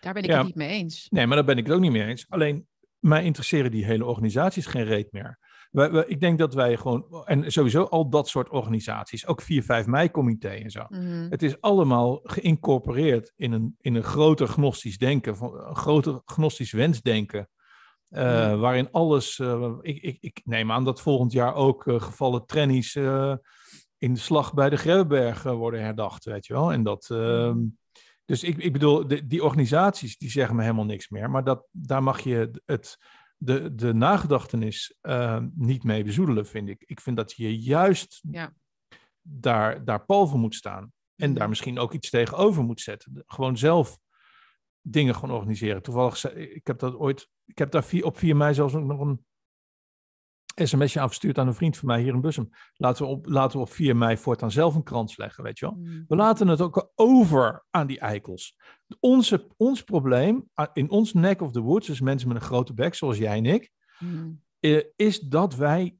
daar ben ik Ja. het niet mee eens. nee, maar daar ben ik het ook niet mee eens. Alleen, mij interesseren die hele organisaties geen reet meer. Wij, wij- ik denk dat wij gewoon, en sowieso al dat soort organisaties, ook 4-5 mei-comité en zo. Mhm. Het is allemaal geïncorporeerd in een, in een groter gnostisch denken, een groter gnostisch wensdenken. eh, Ja. Waarin alles, eh, ik, ik, ik neem aan dat volgend jaar ook eh, gevallen trennies eh, in de slag bij de Grebbeberg eh, worden herdacht, weet je wel. En dat, ehm, dus ik, ik bedoel, de, die organisaties die zeggen me helemaal niks meer, maar dat, daar mag je het, de, de nagedachtenis eh, niet mee bezoedelen, vind ik. Ik vind dat je juist Ja. daar, daar pal voor moet staan. En daar misschien ook iets tegenover moet zetten. Gewoon zelf dingen gaan organiseren. Toevallig, ik heb dat ooit, ik heb daar vier, op 4 mei zelfs ook nog een, sms'je afgestuurd aan een vriend van mij hier in Bussum. Laten we op, laten we op 4 mei voortaan zelf een krans leggen, weet je wel. Mm. We laten het ook over aan die eikels. Onze, ons probleem in ons neck of the woods, dus mensen met een grote bek zoals jij en ik, Mm. is dat wij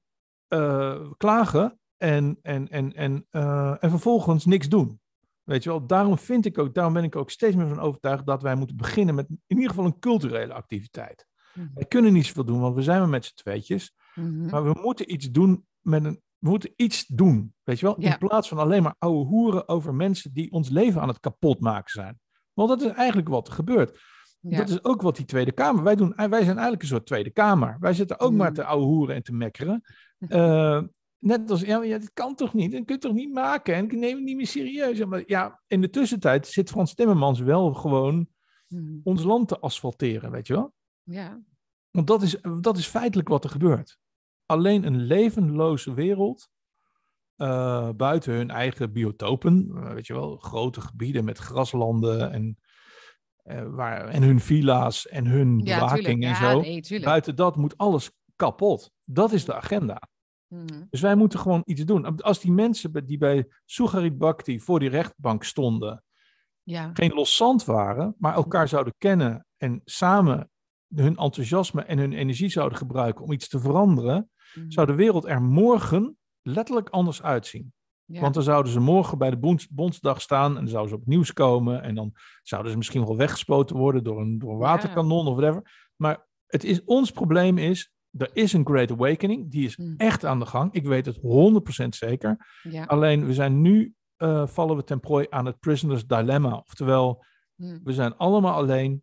eh, klagen en, en, en, en, eh, en vervolgens niks doen. Weet je wel, daarom vind ik ook, daarom ben ik ook steeds meer van overtuigd dat wij moeten beginnen met in ieder geval een culturele activiteit. Mhm. Wij kunnen niet zoveel doen, want we zijn maar met z'n tweetjes. Mhm. Maar we moeten iets doen met een. We moeten iets doen, weet je wel? Ja. In plaats van alleen maar ouwe hoeren over mensen die ons leven aan het kapot maken zijn. Want dat is eigenlijk wat er gebeurt. Ja. Dat is ook wat die Tweede Kamer. Wij, doen, wij zijn eigenlijk een soort Tweede Kamer. Wij zitten ook maar Mm. te ouwe hoeren en te mekkeren. Eh, net als, ja, ja, dit kan toch niet? Dat kun je toch niet maken? En ik neem het niet meer serieus. Maar ja, in de tussentijd zit Frans Timmermans wel gewoon Mhm. ons land te asfalteren, weet je wel? Ja. Want dat is, dat is feitelijk wat er gebeurt. Alleen een levenloze wereld, eh, buiten hun eigen biotopen, eh, weet je wel, grote gebieden met graslanden en, eh, waar, en hun villa's en hun Ja, bewaking en Ja, zo. nee. Buiten dat moet alles kapot. Dat is de agenda. Mhm. Dus wij moeten gewoon iets doen. Als die mensen die bij Sugarit Bhakti voor die rechtbank stonden, Ja. geen loszand waren, maar elkaar zouden kennen en samen hun enthousiasme en hun energie zouden gebruiken om iets te veranderen, Mhm. zou de wereld er morgen letterlijk anders uitzien. Ja. Want dan zouden ze morgen bij de Bonds- Bondsdag staan en dan zouden ze op het nieuws komen en dan zouden ze misschien wel weggespoten worden door een, door een Ja. waterkanon of whatever. Maar het is, ons probleem is, er is een Great Awakening, die is Mm. echt aan de gang. Ik weet het 100% zeker. ja. Alleen we zijn nu, eh, vallen we ten prooi aan het prisoner's dilemma. Oftewel, Mhm. we zijn allemaal alleen.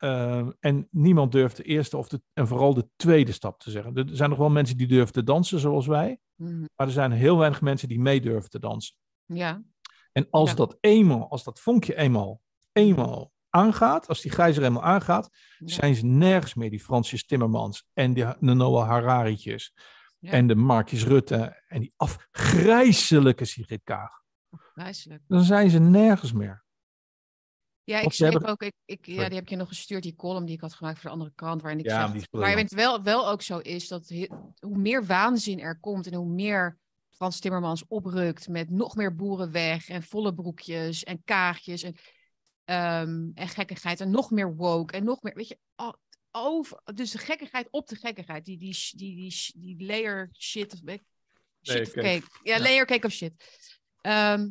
Eh, en niemand durft de eerste of de, en vooral de tweede stap te zeggen. Er zijn nog wel mensen die durven te dansen zoals wij. Mhm. Maar er zijn heel weinig mensen die mee durven te dansen. Ja. En als Ja. dat eenmaal, als dat vonkje eenmaal, eenmaal aangaat, als die gijzer eenmaal aangaat, Ja. zijn ze nergens meer, die Francis Timmermans en die, de Noah Harari'tjes Ja. en de Marcus Rutte en die afgrijzelijke Sigrid Kaag. Dan zijn ze nergens meer. Ja, ik schreef hebben- ook, ik, ik, ja, die heb je nog gestuurd, die column die ik had gemaakt voor de andere krant, waarin ik Ja, zeg, waarin briljant. het wel, wel ook zo is dat hoe meer waanzin er komt en hoe meer Frans Timmermans oprukt met nog meer boeren weg en volle broekjes en kaagjes en, ehm, en gekkigheid en nog meer woke en nog meer, weet je, over, dus de gekkigheid op de gekkigheid, die, die, die, die, layer shit shit Layer cake. cake. Ja, Ja. layer cake of shit. Ehm,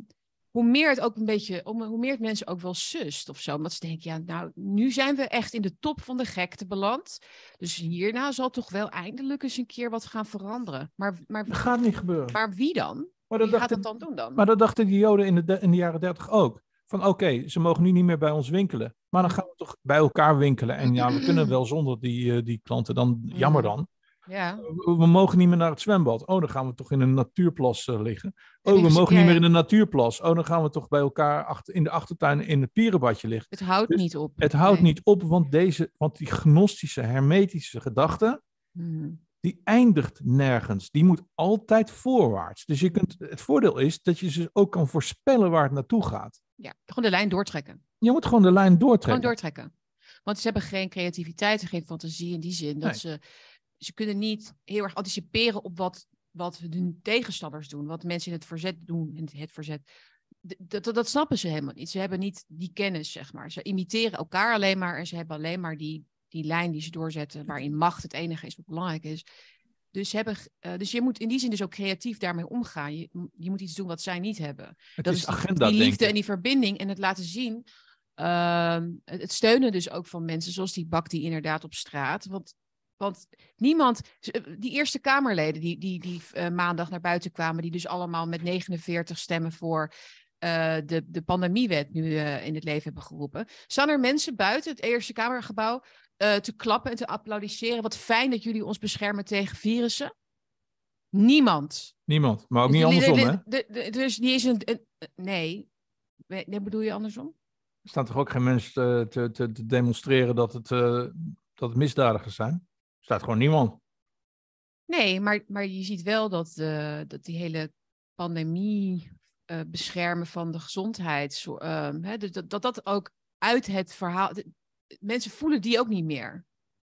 hoe meer het ook een beetje, hoe meer het mensen ook wel sust of zo. Omdat ze denken, ja, nou, nu zijn we echt in de top van de gekte beland. Dus hierna zal toch wel eindelijk eens een keer wat gaan veranderen. Maar, Dat maar, gaat niet gebeuren. maar wie dan? Maar Wie dat, gaat dat dan doen dan? maar dat dachten die Joden in de, in de jaren dertig ook. Van oké, ze mogen nu niet meer bij ons winkelen. Maar dan gaan we toch bij elkaar winkelen. En ja, we kunnen wel zonder die, eh, die klanten. Dan jammer dan. Ja, We, mogen niet meer naar het zwembad. Oh, dan gaan we toch in een natuurplas eh, liggen. Oh, we mogen niet meer in een natuurplas. Oh, dan gaan we toch bij elkaar achter, in de achtertuin in het pierenbadje liggen. het houdt Dus niet op. Het houdt Nee. niet op, want, deze, want die gnostische, hermetische gedachte, Mhm. die eindigt nergens. Die moet altijd voorwaarts. Dus je kunt, het voordeel is dat je dus ook kan voorspellen waar het naartoe gaat. Ja, gewoon de lijn doortrekken. Je moet gewoon de lijn doortrekken. Gewoon doortrekken. Want ze hebben geen creativiteit en geen fantasie in die zin. Dat Nee. ze, ze kunnen niet heel erg anticiperen op wat, wat hun tegenstanders doen. Wat mensen in het verzet doen. In het verzet. Dat, dat, dat snappen ze helemaal niet. Ze hebben niet die kennis, zeg maar. Ze imiteren elkaar alleen maar. En ze hebben alleen maar die, die lijn die ze doorzetten. Waarin macht het enige is wat belangrijk is. Dus, hebben, eh, dus je moet in die zin dus ook creatief daarmee omgaan. Je, je moet iets doen wat zij niet hebben Het dat is die, agenda die liefde en die verbinding en het laten zien. Ehm, het, het steunen dus ook van mensen zoals die bak die inderdaad op straat. Want, want niemand, die Eerste Kamerleden die, die, die eh, maandag naar buiten kwamen, die dus allemaal met 49 stemmen voor eh, de, de pandemiewet nu eh, in het leven hebben geroepen. Staan er mensen buiten het Eerste Kamergebouw eh, te klappen en te applaudisseren? Wat fijn dat jullie ons beschermen tegen virussen. Niemand. Niemand, maar ook Dus niet de- de- andersom, hè? de- de- Dus die is een, nee. Nee, bedoel je andersom? Er staan toch ook geen mensen te, te, te, demonstreren dat het, eh, dat het misdadigers zijn? Staat gewoon niemand. Nee, maar, maar je ziet wel dat, eh, dat die hele pandemie eh, beschermen van de gezondheid, zo- ehm, hè, dus dat, dat dat ook uit het verhaal. de- mensen voelen die ook niet meer.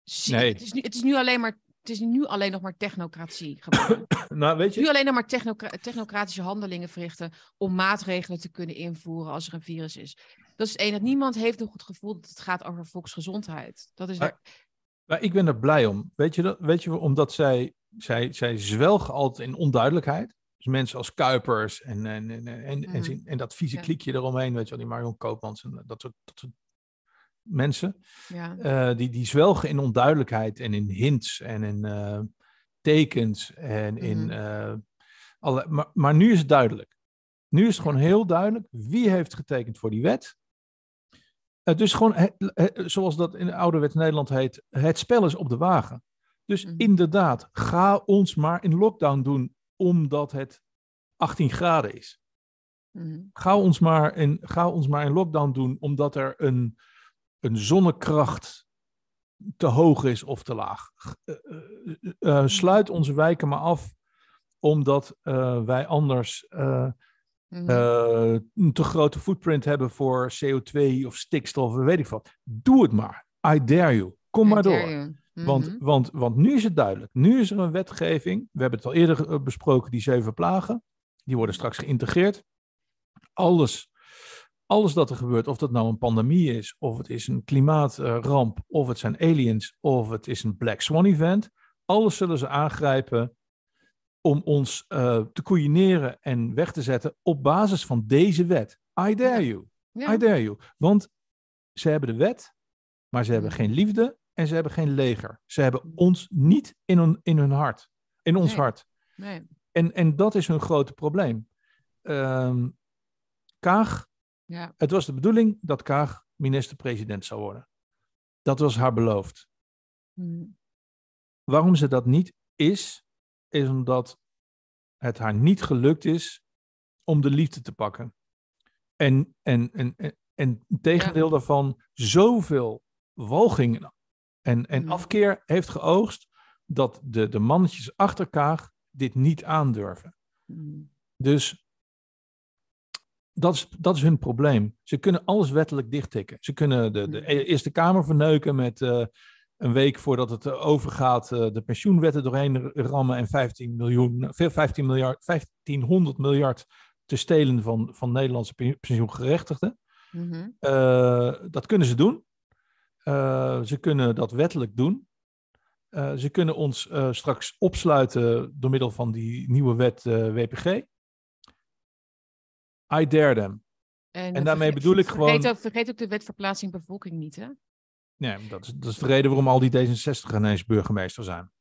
Zie- Nee. Het, is nu, het is nu alleen maar het is nu alleen nog maar technocratie nou, weet nu je, alleen nog maar technocra- technocratische handelingen verrichten om maatregelen te kunnen invoeren als er een virus is. Dat is het enige. Niemand heeft nog het gevoel dat het gaat over volksgezondheid. Dat is Maar- maar ik ben er blij om. Weet je, dat, weet je omdat zij, zij, zij zwelgen altijd in onduidelijkheid. Dus mensen als Kuipers en, en, en, en, en, Mhm. en, en dat vieze Ja. kliekje eromheen, weet je wel, die Marion Koopmans en dat soort, dat soort mensen. ja. eh, die, die zwelgen in onduidelijkheid en in hints en in eh, tekens en in Mhm. eh, alle, maar, maar nu is het duidelijk. Nu is het gewoon heel duidelijk wie heeft getekend voor die wet. Het is gewoon, he- he- zoals dat in ouderwets Nederland heet, het spel is op de wagen. Dus Mhm. inderdaad, ga ons maar in lockdown doen omdat het 18 graden is. Mhm. Ga ons maar in, ga ons maar in lockdown doen omdat er een, een zonnekracht te hoog is of te laag. Eh, eh, eh, sluit onze wijken maar af omdat wij anders Mhm. eh, een te grote footprint hebben voor CO2 of stikstof, weet ik wat. Doe het maar. I dare you. Kom maar I door. you. Want, Mhm. want, want nu is het duidelijk. Nu is er een wetgeving. We hebben het al eerder eh, besproken, die zeven plagen. Die worden straks geïntegreerd. Alles, alles dat er gebeurt, of dat nou een pandemie is, of het is een klimaatramp, of het zijn aliens, of het is een Black Swan event. Alles zullen ze aangrijpen om ons eh, te koeieneren en weg te zetten op basis van deze wet. I dare you. Ja. I dare you. Want ze hebben de wet, maar ze hebben geen liefde en ze hebben geen leger. Ze hebben ons niet in hun, in hun hart. In ons Nee. hart. Nee. En, en dat is hun grote probleem. Ehm, Kaag, Ja. het was de bedoeling dat Kaag minister-president zou worden. Dat was haar beloofd. Mhm. Waarom ze dat niet is, is omdat het haar niet gelukt is om de liefde te pakken. En, en, en, en, en tegendeel daarvan zoveel walging en, en Mhm. afkeer heeft geoogst, dat de, de mannetjes achter Kaag dit niet aandurven. Mhm. Dus dat is, dat is hun probleem. Ze kunnen alles wettelijk dichttikken. Ze kunnen de, de Mhm. Eerste Kamer verneuken met eh, een week voordat het eh, overgaat eh, de pensioenwetten doorheen rammen en 15, miljoen, veel 15 miljard, 1500 miljard te stelen van, van Nederlandse pe- pensioengerechtigden. Mhm. Eh, dat kunnen ze doen. Ze kunnen dat wettelijk doen. Ze kunnen ons straks opsluiten door middel van die nieuwe wet WPG. I dare them. En, En daarmee bedoel ik vergeet gewoon- Ook, vergeet ook de wet verplaatsing bevolking niet, hè? Nee, dat is, dat is de reden waarom al die D66 ineens burgemeester zijn.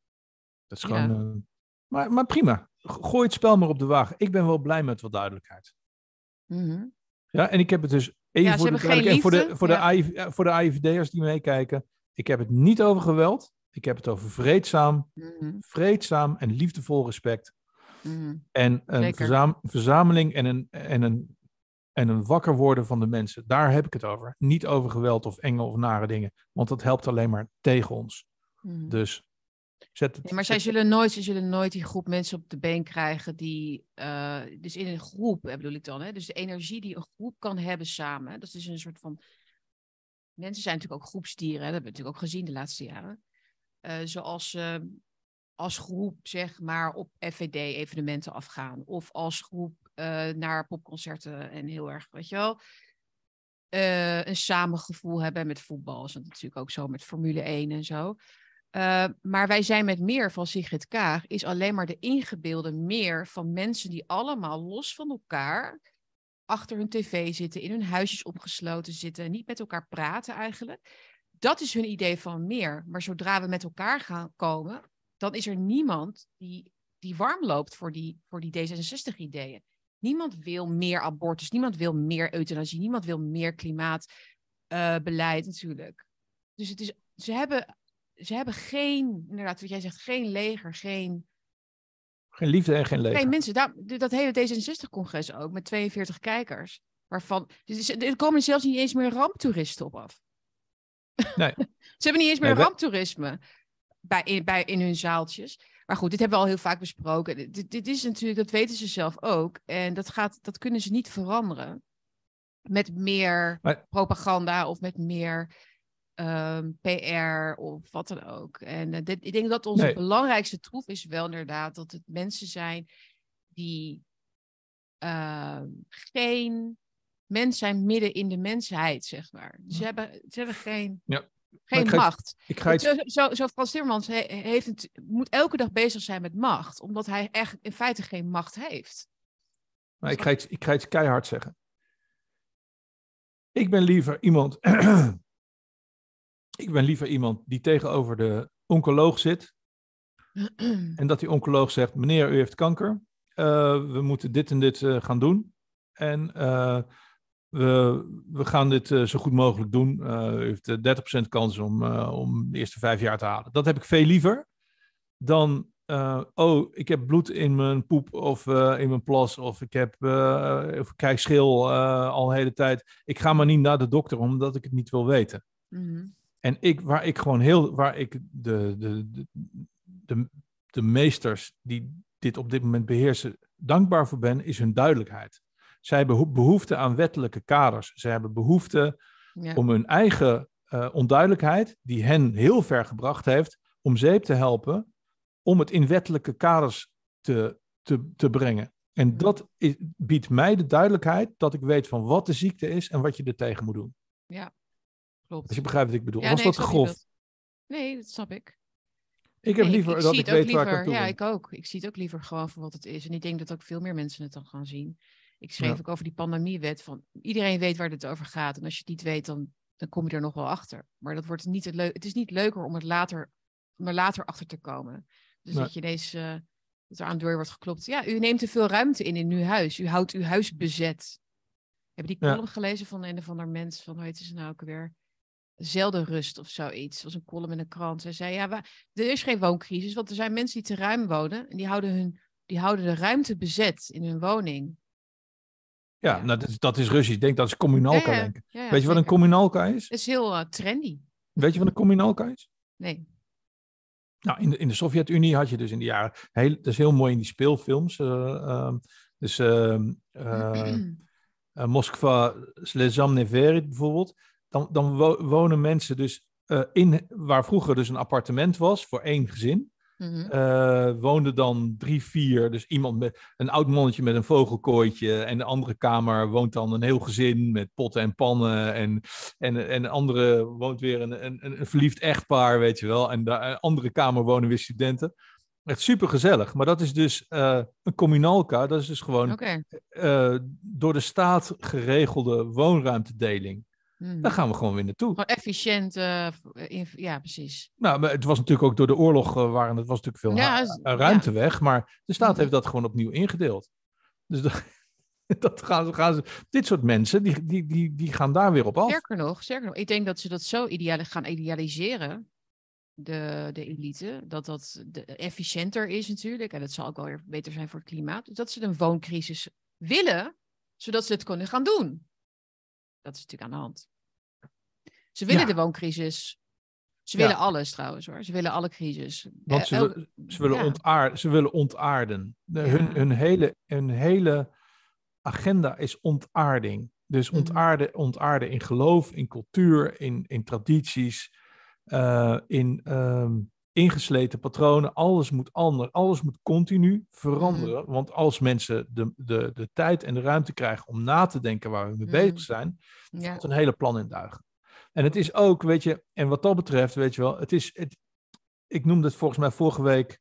Dat is Ja. gewoon. eh, maar, maar prima. Gooi het spel maar op de wagen. Ik ben wel blij met wat duidelijkheid. Mhm. Ja, en ik heb het dus even Ja, voor, de duidelijkheid- voor de, liefde, voor, de ja. Eh, voor de AIVD'ers die meekijken. Ik heb het niet over geweld. Ik heb het over vreedzaam, Mhm. vreedzaam en liefdevol respect. Mhm. En een verzameling en een, en, een, en een wakker worden van de mensen. Daar heb ik het over. Niet over geweld of enge of nare dingen. Want dat helpt alleen maar tegen ons. Mhm. Dus zet het. Nee, maar zij zullen nooit, ze zullen nooit die groep mensen op de been krijgen die, eh, dus in een groep eh, bedoel ik dan, hè? dus de energie die een groep kan hebben samen, hè, dat is een soort van, mensen zijn natuurlijk ook groepsdieren, hè? dat hebben we natuurlijk ook gezien de laatste jaren, Eh, zoals ze als groep zeg maar op FVD-evenementen afgaan, of als groep eh, naar popconcerten en heel erg, weet je wel, eh, een samengevoel hebben met voetbal, is natuurlijk ook zo met Formule 1 en zo. Uh, maar wij zijn met meer van Sigrid Kaag is alleen maar de ingebeelde meer van mensen die allemaal los van elkaar achter hun tv zitten, in hun huisjes opgesloten zitten, niet met elkaar praten eigenlijk. Dat is hun idee van meer. Maar zodra we met elkaar gaan komen, dan is er niemand die, die warm loopt voor die, voor die D66-ideeën. Niemand wil meer abortus, niemand wil meer euthanasie, niemand wil meer klimaatbeleid uh, natuurlijk. Dus het is, ze hebben ze hebben geen, inderdaad, wat jij zegt, geen leger, geen... Geen liefde en geen leger. Geen mensen. Dat, dat hele D66-congres ook, met 42 kijkers. Waarvan, dus er komen zelfs niet eens meer ramptoeristen op af. Nee. ze hebben niet eens meer nee, ramptoerisme bij, in, bij, in hun zaaltjes. Maar goed, dit hebben we al heel vaak besproken. Dit, dit is natuurlijk, dat weten ze zelf ook. En dat, gaat, dat kunnen ze niet veranderen. Met meer maar... propaganda of met meer ehm, PR of wat dan ook. En eh, dit, ik denk dat onze Nee. belangrijkste troef is wel inderdaad dat het mensen zijn die ehm, geen mens zijn midden in de mensheid, zeg maar. Ze hebben, ze hebben geen, Ja. Geen ik macht. Ik ga iets, Zo, zo, zo Frans Timmermans he- heeft het, moet elke dag bezig zijn met macht, omdat hij eigenlijk in feite geen macht heeft. maar ik, ga iets, ik ga iets keihard zeggen. Ik ben liever iemand. ik ben liever iemand die tegenover de oncoloog zit. En dat die oncoloog zegt: Meneer, u heeft kanker. Eh, we moeten dit en dit eh, gaan doen. En eh, we, we gaan dit eh, zo goed mogelijk doen. Eh, u heeft eh, 30% kans om, eh, om de eerste vijf jaar te halen. Dat heb ik veel liever dan. eh, oh, ik heb bloed in mijn poep of eh, in mijn plas. Of ik, heb, eh, of ik krijg schil eh, al de hele tijd. Ik ga maar niet naar de dokter omdat ik het niet wil weten. Mhm. En ik, waar ik gewoon heel, waar ik de, de, de, de, de meesters die dit op dit moment beheersen, dankbaar voor ben, is hun duidelijkheid. Zij hebben beho- behoefte aan wettelijke kaders. Zij hebben behoefte Ja. om hun eigen eh, onduidelijkheid, die hen heel ver gebracht heeft, om zeep te helpen, om het in wettelijke kaders te, te, te brengen. En dat is, biedt mij de duidelijkheid dat ik weet van wat de ziekte is en wat je er tegen moet doen. Klopt. Als je begrijpt wat ik bedoel. Ja, Was nee, dat grof? dat. Nee, dat snap ik. Ik heb Nee, liever dat ik weet waar ik aan toe Ja, ben. ik ook. Ik zie het ook liever gewoon voor wat het is. En ik denk dat ook veel meer mensen het dan gaan zien. Ik schreef Ja. ook over die pandemiewet van iedereen weet waar dit over gaat. En als je het niet weet, dan, dan kom je er nog wel achter. Maar dat wordt niet het, leuk. het is niet leuker om, het later, om er later achter te komen. Dus Nee. dat je ineens eh, dat er aan de deur wordt geklopt. Ja, u neemt te veel ruimte in in uw huis. U houdt uw huis bezet. Heb je die Ja. column gelezen van een of ander mens? Van hoe heet ze nou ook weer? Zelden rust of zoiets. Het was een column in de krant. Zij zei, ja, wa- er is geen wooncrisis, want er zijn mensen die te ruim wonen. En die houden, hun, die houden de ruimte bezet in hun woning. Ja, Ja. Nou, dat, is, dat is Russisch. Ik denk dat is communalka Ja, Weet je wat een communalka is? Het is heel eh, trendy. Weet je wat een communalka is? Nee. Nou, in de, in de Sovjet-Unie had je dus in de jaren... Heel, dat is heel mooi in die speelfilms. eh, ehm, dus ehm, eh, Moskva, Slezam Neverit bijvoorbeeld. Dan, dan wo- wonen mensen dus in... Waar vroeger dus een appartement was voor één gezin. Mhm. eh woonden dan drie, vier. Dus iemand met een oud mannetje met een vogelkooitje. En de andere kamer woont dan een heel gezin met potten en pannen. En, en, en de andere woont weer een, een, een verliefd echtpaar, weet je wel. En de andere kamer wonen weer studenten. Echt super gezellig. Maar dat is dus eh, een communalka. Dat is dus gewoon eh, door de staat geregelde woonruimtedeling. Mhm. Daar gaan we gewoon weer naartoe. Gewoon efficiënt. eh, inv- ja, precies. Nou, maar het was natuurlijk ook door de oorlog uh, waren het was natuurlijk veel Ja, eh, ruimte weg, maar de staat Mhm. heeft dat gewoon opnieuw ingedeeld. Dus dat, dat gaan, ze, gaan ze, dit soort mensen, die, die, die, die gaan daar weer op af. Sterker nog, sterker nog, ik denk dat ze dat zo ideali gaan idealiseren, de, de elite, dat dat de, efficiënter is natuurlijk. En dat zal ook wel weer beter zijn voor het klimaat. Dus dat ze een wooncrisis willen, zodat ze het kunnen gaan doen. Dat is natuurlijk aan de hand. Ze willen Ja. de wooncrisis. Ze Ja. willen alles trouwens hoor. Ze willen alle crisis. Want Eh, ze, wil- ze, willen ja. ze willen ontaarden. De- hun, hun, hele, hun hele agenda is ontaarding. Dus Mhm. ontaarden, ontaarden in geloof, in cultuur, in, in tradities, eh, in ehm, ingesleten patronen. Alles moet anders, alles moet continu veranderen. Mhm. Want als mensen de, de, de tijd en de ruimte krijgen om na te denken waar we mee Mhm. bezig zijn, valt een hele plan in duigen. En het is ook, weet je, en wat dat betreft, weet je wel, het is, het, ik noemde het volgens mij vorige week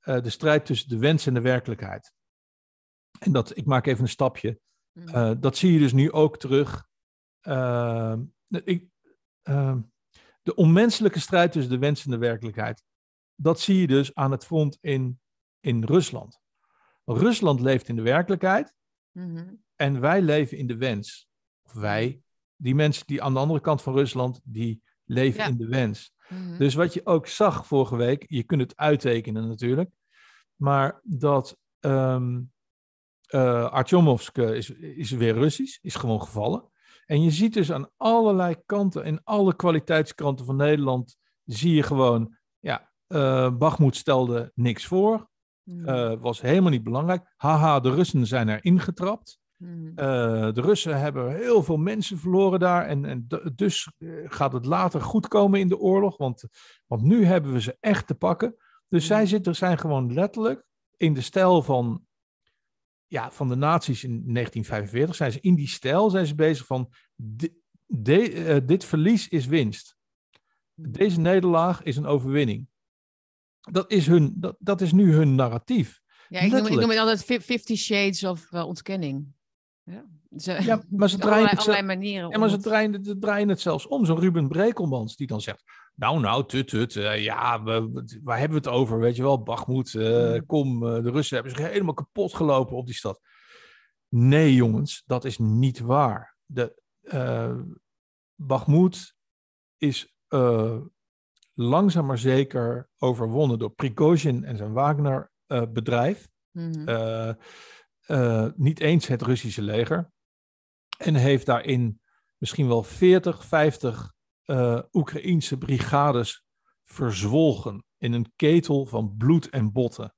eh, de strijd tussen de wens en de werkelijkheid. En dat, ik maak even een stapje. Mhm. Eh, dat zie je dus nu ook terug. Ehm, ik, ehm, de onmenselijke strijd tussen de wens en de werkelijkheid. Dat zie je dus aan het front in, in Rusland. Rusland leeft in de werkelijkheid Mhm. en wij leven in de wens. Of wij, die mensen die aan de andere kant van Rusland, die leven Ja. in de wens. Mhm. Dus wat je ook zag vorige week, je kunt het uittekenen natuurlijk, maar dat Artyomovsk eh, is, is weer Russisch, is gewoon gevallen. En je ziet dus aan allerlei kanten, in alle kwaliteitskranten van Nederland, zie je gewoon, ja, eh Bachmoed stelde niks voor, Mhm. was helemaal niet belangrijk. Haha, de Russen zijn er ingetrapt. Mhm. Eh, de Russen hebben heel veel mensen verloren daar. En, dus eh, gaat het later goed komen in de oorlog. Want, want nu hebben we ze echt te pakken. Dus zij zitten, zijn gewoon letterlijk in de stijl van, ja, van de nazi's in 1945. Zijn ze in die stijl zijn ze bezig van. di- de- eh, dit verlies is winst. Deze nederlaag is een overwinning. Dat is, hun, dat, dat is nu hun narratief. Ja, ik noem, ik letterlijk. noem het altijd fi- Fifty Shades of ontkenning. Ja, ze, Ja, maar ze op draaien allerlei, het allerlei manieren. Ja, maar ze draaien, ze draaien het zelfs om. Zo'n Ruben Brekelmans die dan zegt... Nou, nou, tut, tut. eh, ja, we, waar hebben we het over? Weet je wel, Bachmoed, eh, Mm. kom. eh, de Russen hebben zich helemaal kapot gelopen op die stad. Nee, jongens, dat is niet waar. De, is langzaam maar zeker overwonnen door Prigozhin en zijn Wagner-bedrijf. Mhm. Eh, niet eens het Russische leger. En heeft daarin misschien wel 40, 50 eh Oekraïense brigades verzwolgen in een ketel van bloed en botten.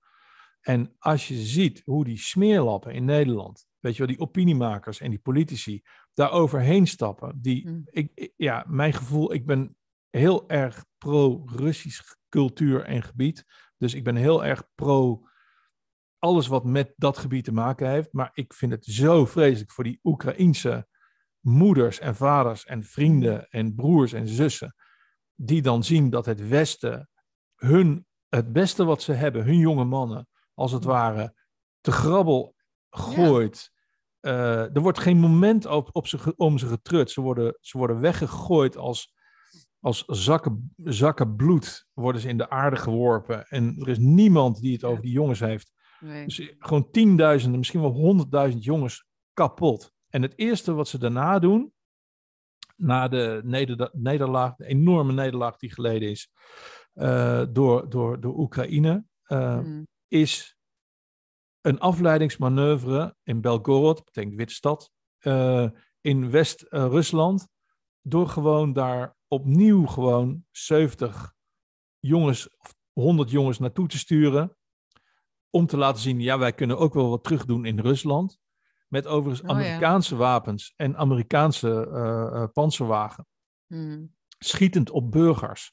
En als je ziet hoe die smeerlappen in Nederland, weet je wel, die opiniemakers en die politici daar overheen stappen, die, Mm. ik, ik- ja, mijn gevoel, ik ben heel erg pro-Russisch cultuur en gebied. Dus ik ben heel erg pro alles wat met dat gebied te maken heeft. Maar ik vind het zo vreselijk voor die Oekraïense moeders en vaders en vrienden en broers en zussen. Die dan zien dat het Westen hun, het beste wat ze hebben, hun jonge mannen, als het ware, te grabbel gooit. Eh, er wordt geen moment op, op ze, om ze getrut. Ze worden, ze worden weggegooid als, als zakken, zakken bloed. Worden ze in de aarde geworpen. En er is niemand die het over die jongens heeft. Nee. Dus gewoon tienduizenden, misschien wel honderdduizend jongens kapot. En het eerste wat ze daarna doen, na de neder- nederlaag, de enorme nederlaag die geleden is eh, door, door, door Oekraïne, eh, Mhm. is een afleidingsmanoeuvre in Belgorod, betekent witte stad, eh, in West-Rusland, door gewoon daar opnieuw gewoon 70 jongens of 100 jongens naartoe te sturen, om te laten zien, ja, wij kunnen ook wel wat terug doen in Rusland, met overigens Oh ja. Amerikaanse wapens en Amerikaanse eh, panzerwagen Mhm. schietend op burgers.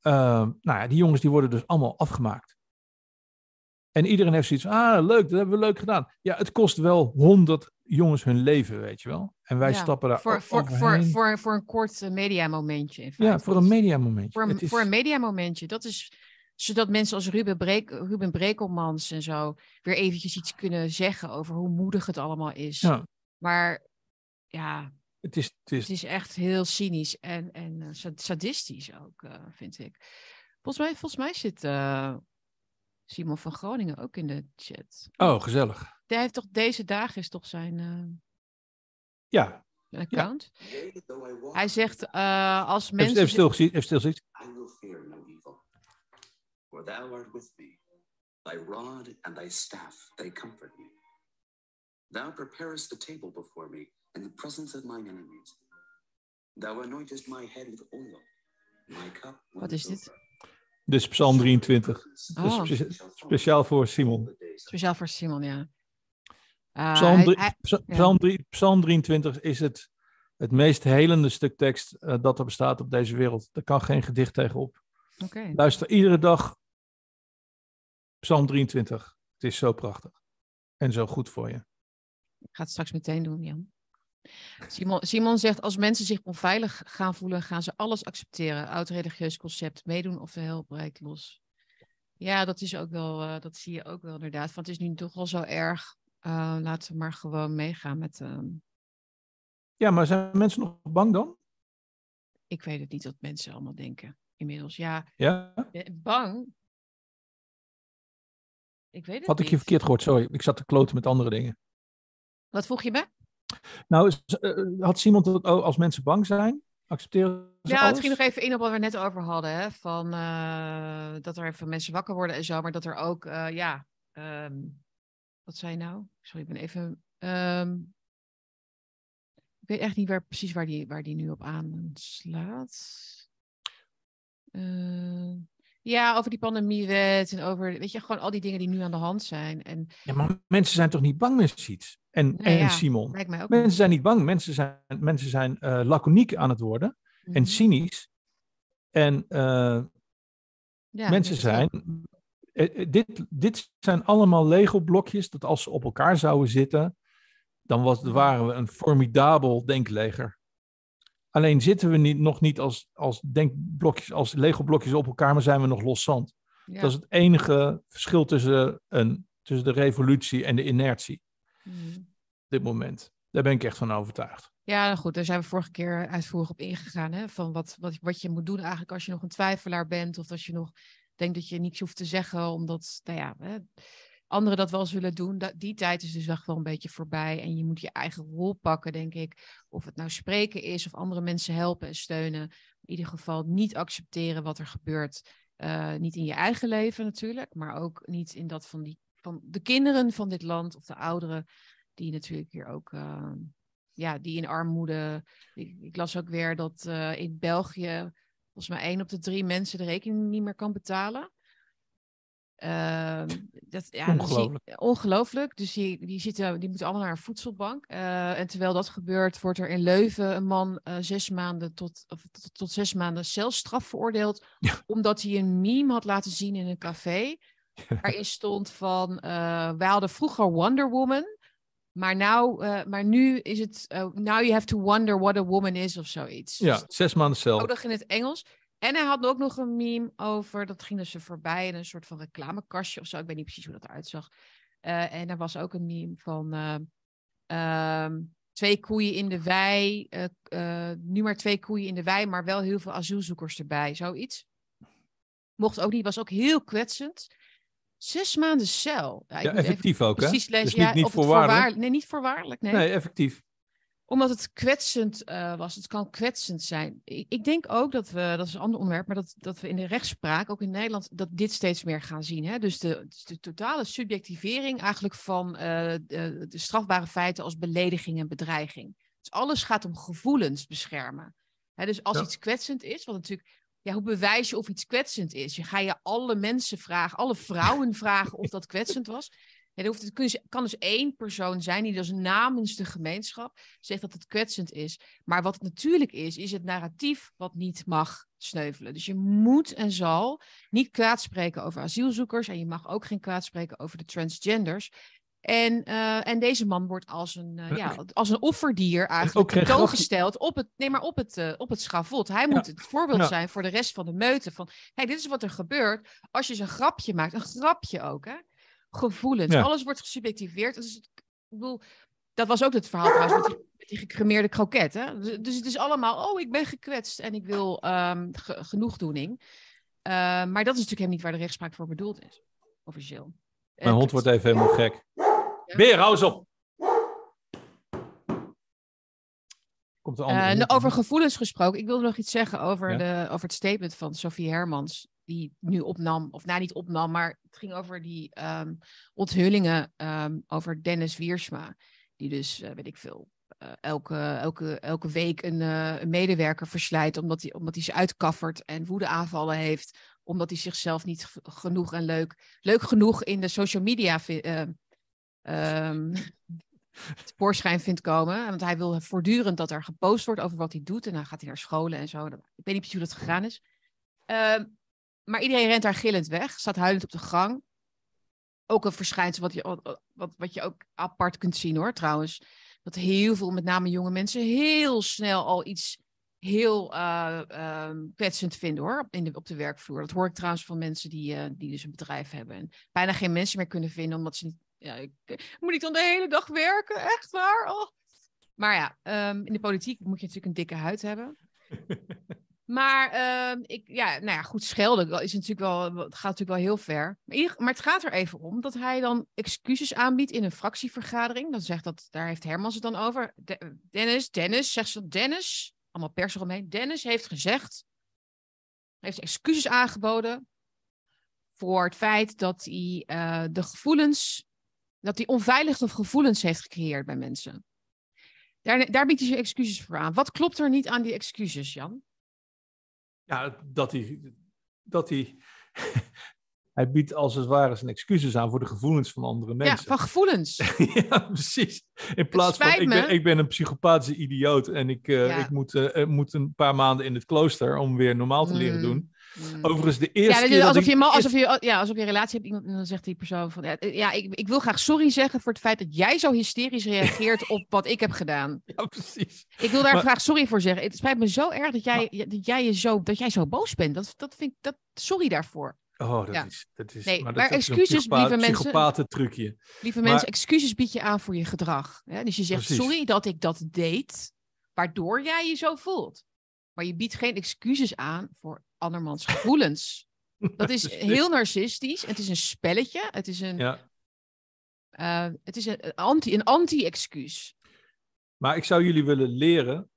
Ehm, nou ja, die jongens die worden dus allemaal afgemaakt. En iedereen heeft zoiets ah leuk, dat hebben we leuk gedaan. Ja, het kost wel honderd jongens hun leven, weet je wel. En wij Ja, stappen daar voor, voor, voor, voor, voor een kort eh, mediamomentje. in ja, voor een mediamomentje. Voor een, is- voor een mediamomentje. Dat is zodat mensen als Ruben, Breek, Ruben Brekelmans en zo weer eventjes iets kunnen zeggen over hoe moedig het allemaal is. ja, Maar ja, het is, het is, het is echt heel cynisch en, en eh, sa- sadistisch ook, eh, vind ik. Volgens mij, volgens mij zit eh, Simon van Groningen ook in de chat. oh, gezellig. Hij heeft toch deze dagen is toch zijn, eh, Ja, zijn account? Hij zegt eh, als even, mensen. even stil even stil gezien. I will fear no evil. For thou art with me. Thy rod and thy staff, they comfort me. Thou preparest the table before me in the presence of mine enemies. Thou anointest my head with oil. My cup Wat is dit? Dus Psalm 23. Dus Oh. spe- speciaal voor Simon. Speciaal voor Simon, ja. Eh, Psalm, hij- drie- hij- Psa- ja. Psalm, drie- Psalm 23 is het, het meest helende stuk tekst eh, dat er bestaat op deze wereld. Daar kan geen gedicht tegenop. Oké. Luister iedere dag Psalm 23. Het is zo prachtig. En zo goed voor je. Ik ga het straks meteen doen, Jan. Simon, Simon zegt, als mensen zich onveilig gaan voelen, gaan ze alles accepteren. Oud-religieus concept, meedoen of de hel breekt los. Ja, dat is ook wel, eh, dat zie je ook wel inderdaad. Want het is nu toch wel zo erg. eh, laten we maar gewoon meegaan met. ehm, Ja, maar zijn mensen nog bang dan? ik weet het niet wat mensen allemaal denken. Inmiddels, ja. Ja? eh, Bang? Ik weet het Had ik je niet. verkeerd gehoord? Sorry, ik zat te kloten met andere dingen. Wat vroeg je me? Nou, s- eh, had Simon dat als mensen bang zijn? Accepteren ze Ja, het ging nog even in op wat we net over hadden. Hè? Van, eh, dat er even mensen wakker worden en zo. Maar dat er ook, eh, ja... ehm, wat zei je nou? Sorry, ik ben even... ehm, ik weet echt niet waar, precies waar die, waar die nu op aanslaat. Eh, Ja, over die pandemiewet en over, weet je, gewoon al die dingen die nu aan de hand zijn. En Ja, maar mensen zijn toch niet bang met iets? En, en ja, Simon, lijkt mij ook. mensen zijn niet bang. Mensen zijn, mensen zijn eh, laconiek aan het worden Mhm. en cynisch. En eh, Ja, mensen zijn. eh, dit, dit zijn allemaal Lego-blokjes dat als ze op elkaar zouden zitten, dan was, Mhm. waren we een formidabel denkleger. Alleen zitten we niet, nog niet als, als denkblokjes, als Lego-blokjes op elkaar, maar zijn we nog los zand. Ja. Dat is het enige verschil tussen, een, tussen de revolutie en de inertie op dit moment. Daar ben ik echt van overtuigd. Ja, nou goed, daar zijn we vorige keer uitvoerig op ingegaan. Hè? Van wat, wat, wat je moet doen eigenlijk als je nog een twijfelaar bent. Of als je nog denkt dat je niets hoeft te zeggen. Omdat, nou ja, hè, anderen dat wel zullen doen. Dat, die tijd is dus echt wel een beetje voorbij. En je moet je eigen rol pakken, denk ik. Of het nou spreken is of andere mensen helpen en steunen. In ieder geval niet accepteren wat er gebeurt. Eh, niet in je eigen leven natuurlijk. Maar ook niet in dat van, die, van de kinderen van dit land. Of de ouderen. Die natuurlijk hier ook... eh, ja, die in armoede. Ik, las ook weer dat eh, in België volgens mij één op de drie mensen de rekening niet meer kan betalen. Ehm, dat, ja, dan zie- Ongelooflijk. ongelooflijk. Dus die, die, zitten, die moeten allemaal naar een voedselbank. Eh, en terwijl dat gebeurt, wordt er in Leuven een man eh, zes maanden tot, of, tot, tot zes maanden celstraf veroordeeld. Ja. Omdat hij een meme had laten zien in een café. Waarin stond van, eh wij hadden vroeger Wonder Woman. Maar, nou, maar nu is het, eh, now you have to wonder what a woman is of zoiets. Ja, Dus zes maanden cel. nog in het Engels. En hij had ook nog een meme over, dat ging dus er voorbij in een soort van reclamekastje of zo. Ik weet niet precies hoe dat eruit zag. Eh, en er was ook een meme van eh, ehm, twee koeien in de wei. eh, nu maar twee koeien in de wei, maar wel heel veel asielzoekers erbij. Zoiets. Mocht ook niet, was ook heel kwetsend. Zes maanden cel. Ja, effectief ook, hè? precies lezen. Dus niet, ja, voorwaardelijk. Nee, niet voorwaardelijk. Nee Nee, effectief. Omdat het kwetsend eh, was. Het kan kwetsend zijn. Ik, ik denk ook dat we, dat is een ander onderwerp, maar dat, dat we in de rechtspraak, ook in Nederland, dat dit steeds meer gaan zien. Hè? Dus de, dus de totale subjectivering eigenlijk van eh, de, de strafbare feiten als belediging en bedreiging. Dus alles gaat om gevoelens beschermen. Hè? Dus als Ja. iets kwetsend is, wat natuurlijk. Ja, hoe bewijs je of iets kwetsend is? Je ga je alle mensen vragen, alle vrouwen vragen of dat kwetsend was. Ja, hoeft, het kun kan dus één persoon zijn die dus namens de gemeenschap zegt dat het kwetsend is. Maar wat het natuurlijk is, is het narratief wat niet mag sneuvelen. Dus je moet en zal niet kwaad spreken over asielzoekers. En je mag ook geen kwaad spreken over de transgenders. En, eh, en deze man wordt als een, eh, ja, ook- als een offerdier eigenlijk tentoongesteld op het, nee, maar op het, eh, op het schavot. Hij moet het voorbeeld Ja. zijn voor de rest van de meute. Van, kijk, dit is wat er gebeurt als je een grapje maakt. Een grapje ook, hè? Gevoelens. Ja. Alles wordt gesubjectiveerd. Dus, het- ik bedoel, dat was ook het verhaal trouwens met die, met die gecremeerde kroket. Hè? Dus, dus het is allemaal, oh, ik ben gekwetst en ik wil ge- genoegdoening. Eh, maar dat is natuurlijk helemaal niet waar de rechtspraak voor bedoeld is, officieel. Mijn Eh, hond wordt even helemaal gek. Beer, hou eens op! Komt andere Eh, hond. over gevoelens gesproken, ik wilde nog iets zeggen over, Ja. de, over het statement van Sophie Hermans, die nu opnam, of nou niet opnam, maar het ging over die ehm, onthullingen ehm, over Dennis Wiersma, die dus, eh, weet ik veel, eh, elke, elke, elke week een, eh, een medewerker verslijt omdat hij, omdat hij ze uitkaffert en woedeaanvallen heeft, omdat hij zichzelf niet genoeg en leuk, leuk genoeg in de social media eh, ehm, tevoorschijn vindt komen. Want hij wil voortdurend dat er gepost wordt over wat hij doet. En dan gaat hij naar scholen en zo. Ik weet niet precies hoe dat gegaan is. Maar iedereen rent daar gillend weg. Staat huilend op de gang. Ook een verschijnsel wat je, wat, wat, je ook apart kunt zien hoor, trouwens. Dat heel veel, met name jonge mensen, heel snel al iets heel ehm, kwetsend vinden hoor, in de, op de werkvloer. Dat hoor ik trouwens van mensen die, eh, die dus een bedrijf hebben. En bijna geen mensen meer kunnen vinden, omdat ze niet... Ja, moet ik dan de hele dag werken? Echt waar? Oh. Maar ja, ehm, in de politiek moet je natuurlijk een dikke huid hebben. Maar, ehm, ik, ja, nou ja, goed, schelden is natuurlijk wel, gaat natuurlijk wel heel ver. Maar, maar het gaat er even om dat hij dan excuses aanbiedt in een fractievergadering. Dan zegt dat, daar heeft Hermans het dan over. De- Dennis, Dennis, zegt ze Dennis, allemaal pers eromheen. Dennis heeft gezegd, heeft excuses aangeboden voor het feit dat hij eh, de gevoelens, dat hij onveilige gevoelens heeft gecreëerd bij mensen. Daar, daar biedt hij zijn excuses voor aan. Wat klopt er niet aan die excuses, Jan? Ja, dat hij, dat hij hij biedt als het ware zijn excuses aan voor de gevoelens van andere Ja, mensen. van gevoelens. ja, precies. In plaats van, ik ben, ik ben een psychopathische idioot en ik, eh, Ja. ik moet, eh, moet een paar maanden in het klooster om weer normaal te leren Mm. doen. Mm. Overigens, de Ja, eerste keer dat alsof, je, alsof, je, ja, alsof je een relatie hebt iemand, en dan zegt die persoon van... Ja, eh, ja ik, ik wil graag sorry zeggen voor het feit dat jij zo hysterisch reageert op wat ik heb gedaan. Ja, precies. Ik wil daar Maar- graag sorry voor zeggen. Het spijt me zo erg dat jij, dat jij, je zo, dat jij zo boos bent. Dat, dat vind ik, dat, sorry daarvoor. Oh, dat Ja. is, dat is, Nee, maar, excuses, lieve mensen. psychopaten-trucje. Lieve Maar- mensen, excuses bied je aan voor je gedrag. Hè? Dus je zegt, Precies. sorry dat ik dat deed, waardoor jij je zo voelt. Maar je biedt geen excuses aan voor andermans gevoelens. Dat is heel narcistisch. Het is een spelletje. Het is een, Ja. eh, het is een, een anti, een anti-excuus. Maar ik zou jullie willen leren.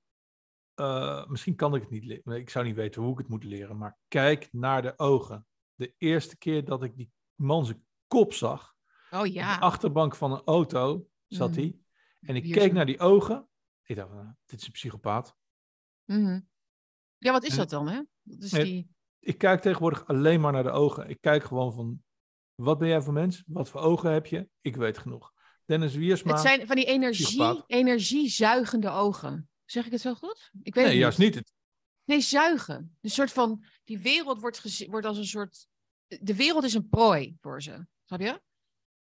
eh, misschien kan ik het niet leren. Ik zou niet weten hoe ik het moet leren. Maar kijk naar de ogen. De eerste keer dat ik die man zijn kop zag. Oh Op ja. de achterbank van een auto zat Mm. hij. En ik keek naar die ogen. Ik dacht, nou, dit is een psychopaat. Mhm. Ja, wat is En- dat dan, hè? Dat is die... Ik kijk tegenwoordig alleen maar naar de ogen. Ik kijk gewoon van, wat ben jij voor mens? Wat voor ogen heb je? Ik weet genoeg. Dennis Wiersma. Het zijn van die energie, energiezuigende ogen. Zeg ik het zo goed? Ik weet nee, het juist niet. Het, Nee, zuigen. Een soort van, die wereld wordt, wordt als een soort, de wereld is een prooi voor ze. Snap je?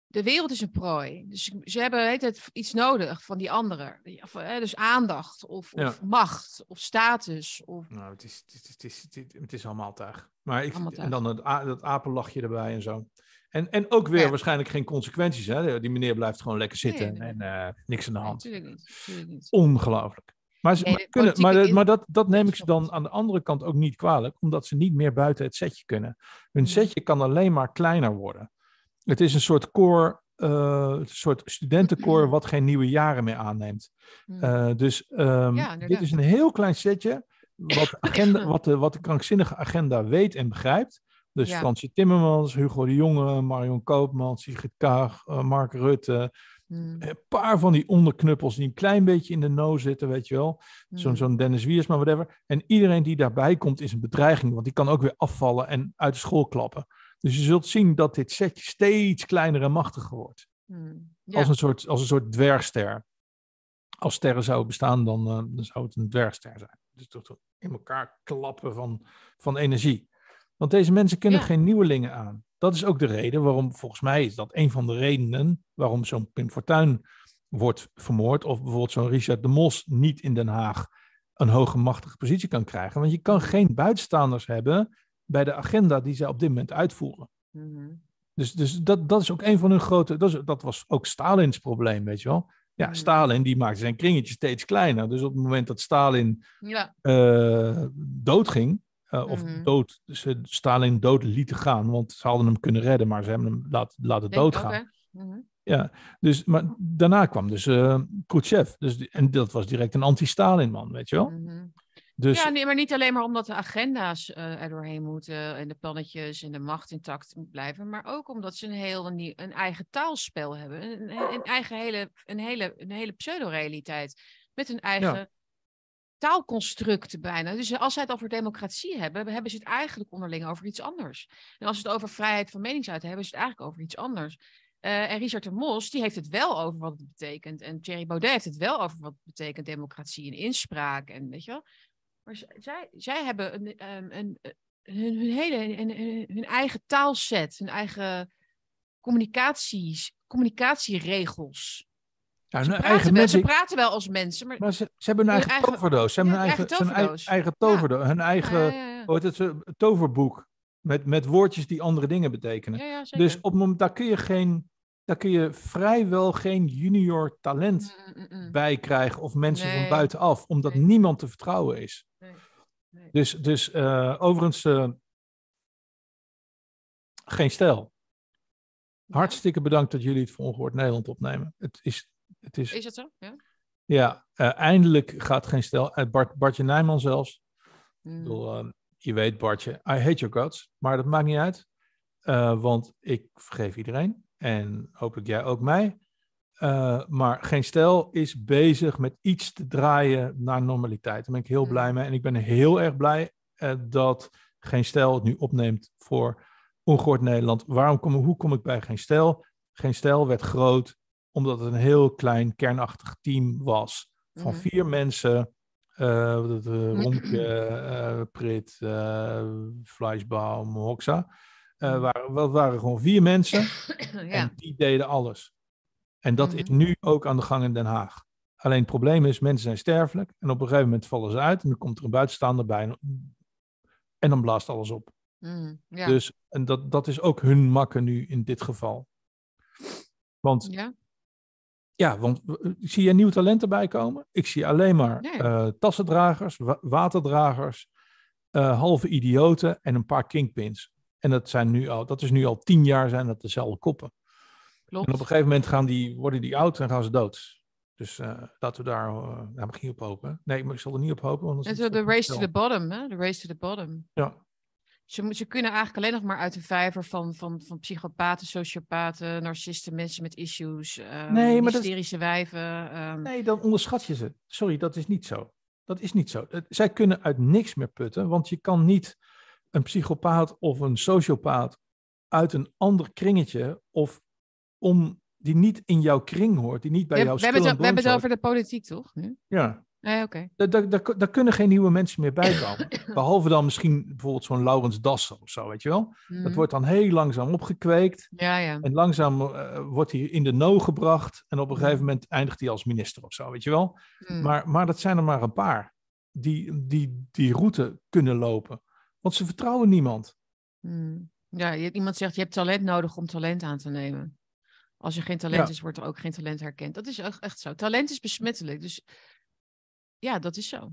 De wereld is een prooi. Dus ze hebben tijd iets nodig van die anderen. Of, hè, Dus aandacht, of, Ja. of macht, of status. Of... nou, het is, het, is, het, is, het, is, het allemaal tuig. Maar ik, Allemaal en dan het, dat apenlachje erbij en zo. En, en ook weer Ja. waarschijnlijk geen consequenties. Hè? Die meneer blijft gewoon lekker zitten Nee, nee. en eh, niks aan de hand. natuurlijk niet. natuurlijk niet. Ongelooflijk. Maar, ze, maar kunnen, maar, dat, dat neem ik ze dan aan de andere kant ook niet kwalijk, omdat ze niet meer buiten het setje kunnen. Hun Mm. setje kan alleen maar kleiner worden. Het is een soort koor, eh, een soort studentenkoor wat geen nieuwe jaren meer aanneemt. Mm. Eh, dus ehm, Ja, dit is een heel klein setje wat, agenda, wat, de, wat de krankzinnige agenda weet en begrijpt. Dus Ja. Fransje Timmermans, Hugo de Jonge, Marion Koopman, Sigrid Kaag, eh, Mark Rutte. Mm. Een paar van die onderknuppels die een klein beetje in de noos zitten, weet je wel. Zo'n Mm. zo'n Dennis Wiersma, whatever. En iedereen die daarbij komt is een bedreiging, want die kan ook weer afvallen en uit de school klappen. Dus je zult zien dat dit setje steeds kleiner en machtiger wordt. Mm. Ja. Als, een soort, als een soort dwergster. Als sterren zouden bestaan, dan, eh, dan zou het een dwergster zijn. Dus toch in elkaar klappen van, van energie. Want deze mensen kunnen Ja. geen nieuwelingen aan. Dat is ook de reden waarom, volgens mij is dat een van de redenen waarom zo'n Pim Fortuyn wordt vermoord. Of bijvoorbeeld zo'n Richard de Mos niet in Den Haag een hoge machtige positie kan krijgen. Want je kan geen buitenstaanders hebben bij de agenda die zij op dit moment uitvoeren. Mhm. Dus, dus dat, dat is ook een van hun grote. Dat, is, dat was ook Stalins probleem, weet je wel. Ja, Mhm. Stalin die maakte zijn kringetje steeds kleiner. Dus op het moment dat Stalin Ja. eh doodging, eh, of Mhm. dood, ze Stalin dood lieten gaan, want ze hadden hem kunnen redden, maar ze hebben hem laten, laten doodgaan. Mhm. Ja, dus, maar daarna kwam dus eh Khrushchev. Dus, en dat was direct een anti-Stalin man, weet je wel. Mhm. Dus Ja, nee, maar niet alleen maar omdat de agenda's eh, er doorheen moeten en de plannetjes en de macht intact blijven, maar ook omdat ze een heel een, eigen taalspel hebben, een, eigen hele, een hele, een hele pseudo-realiteit met een eigen taalconstructen bijna. Dus als zij het over democratie hebben, hebben ze het eigenlijk onderling over iets anders. En als ze het over vrijheid van meningsuiting hebben, is het eigenlijk over iets anders. Eh, en Richard de Mos, die heeft het wel over wat het betekent. En Thierry Baudet heeft het wel over wat het betekent democratie en inspraak. En weet je wel. Maar zij, zij hebben een, ehm, een, eh, hun, hele hun- hun eigen taalset, hun eigen communicaties, communicatieregels. Ja, Ze hun praten, wel, ze pracy wel als mensen, maar Maar ze, ze hebben een Hun eigen, eigen- toverdoos. Ze hebben een eigen, eigen toverdoos. eigen Ja. toverdoos. Hun eigen, ja, ja, ja. hoe heet het, zo, toverboek. Met, met woordjes die andere dingen betekenen. Dus op het moment, daar kun je geen, daar kun je vrijwel geen junior talent Mm, mm, mm. bij krijgen. Of mensen van buitenaf. Omdat Nee. niemand te vertrouwen is. Nee. Nee. Dus, dus eh, overigens, eh, geen stijl. Hartstikke bedankt dat jullie het voor Ongehoord Nederland opnemen. Het is, het is, Is het zo? Ja. ja, eh, eindelijk gaat geen stijl. Eh, Bart, Bartje Nijman zelfs. Mm. Ik bedoel, eh, je weet Bartje, I hate your guts. Maar dat maakt niet uit. Eh, want ik vergeef iedereen. En hopelijk jij ook mij. Maar Geen Stijl is bezig met iets te draaien naar normaliteit. Daar ben ik heel Mm. blij mee. En ik ben heel erg blij dat Geen Stijl het nu opneemt voor ongehoord Nederland. Waarom kom, hoe kom ik bij Geen Stijl? Geen Stijl werd groot omdat het een heel klein kernachtig team was. Van Mhm. vier mensen. eh dat, eh, Romke, eh, Prit, eh Fleischbaum, Hoxa. Eh, Mhm. waren, dat waren gewoon vier mensen. ja. En die deden alles. En dat is Mhm. nu ook aan de gang in Den Haag. Alleen het probleem is, mensen zijn sterfelijk. En op een gegeven moment vallen ze uit. En dan komt er een buitenstaander bij. En dan blaast alles op. Mm, ja. Dus en dat, dat is ook hun makken nu in dit geval. Want ja. Ja, want eh, zie je nieuw talent erbij komen? Ik zie alleen maar Nee. eh, tassendragers, wa- waterdragers, eh, halve idioten en een paar kingpins. En dat, zijn nu al, dat is nu al tien jaar zijn dat dezelfde koppen. Klopt. En op een gegeven moment gaan die, worden die oud en gaan ze dood. Dus eh, laten we daar, uh, ik niet op hopen. Nee, maar ik zal er niet op hopen. Want zo de race to the bottom, hè? De race to the bottom. Ja, Ze, ze kunnen eigenlijk alleen nog maar uit de vijver van, van, van psychopaten, sociopaten, narcisten, mensen met issues, eh Nee, maar dat- hysterische wijven. ehm, nee, dan onderschat je ze. Sorry, dat is niet zo. Dat is niet zo. Het- Zij kunnen uit niks meer putten, want je kan niet een psychopaat of een sociopaat uit een ander kringetje of om die niet in jouw kring hoort, die niet bij we, jouw we hebben het, we en hebben het over de politiek, toch? Nu? Ja, Nee, oké. daar, kunnen geen nieuwe mensen meer bij komen. Behalve dan misschien bijvoorbeeld zo'n Laurens Dassen of zo, weet je wel. Dat Mhm. wordt dan heel langzaam opgekweekt. Ja, ja. En langzaam eh, wordt hij in de no gebracht. En op een Mhm. gegeven moment eindigt hij als minister of zo, weet je wel. Mm. Maar, maar dat zijn er maar een paar die die, die route kunnen lopen. Want ze vertrouwen niemand. Mm. Ja, je, iemand zegt, je hebt talent nodig om talent aan te nemen. Als er geen talent Ja. is, wordt er ook geen talent herkend. Dat is echt zo. Talent is besmettelijk. Dus ja, dat is zo.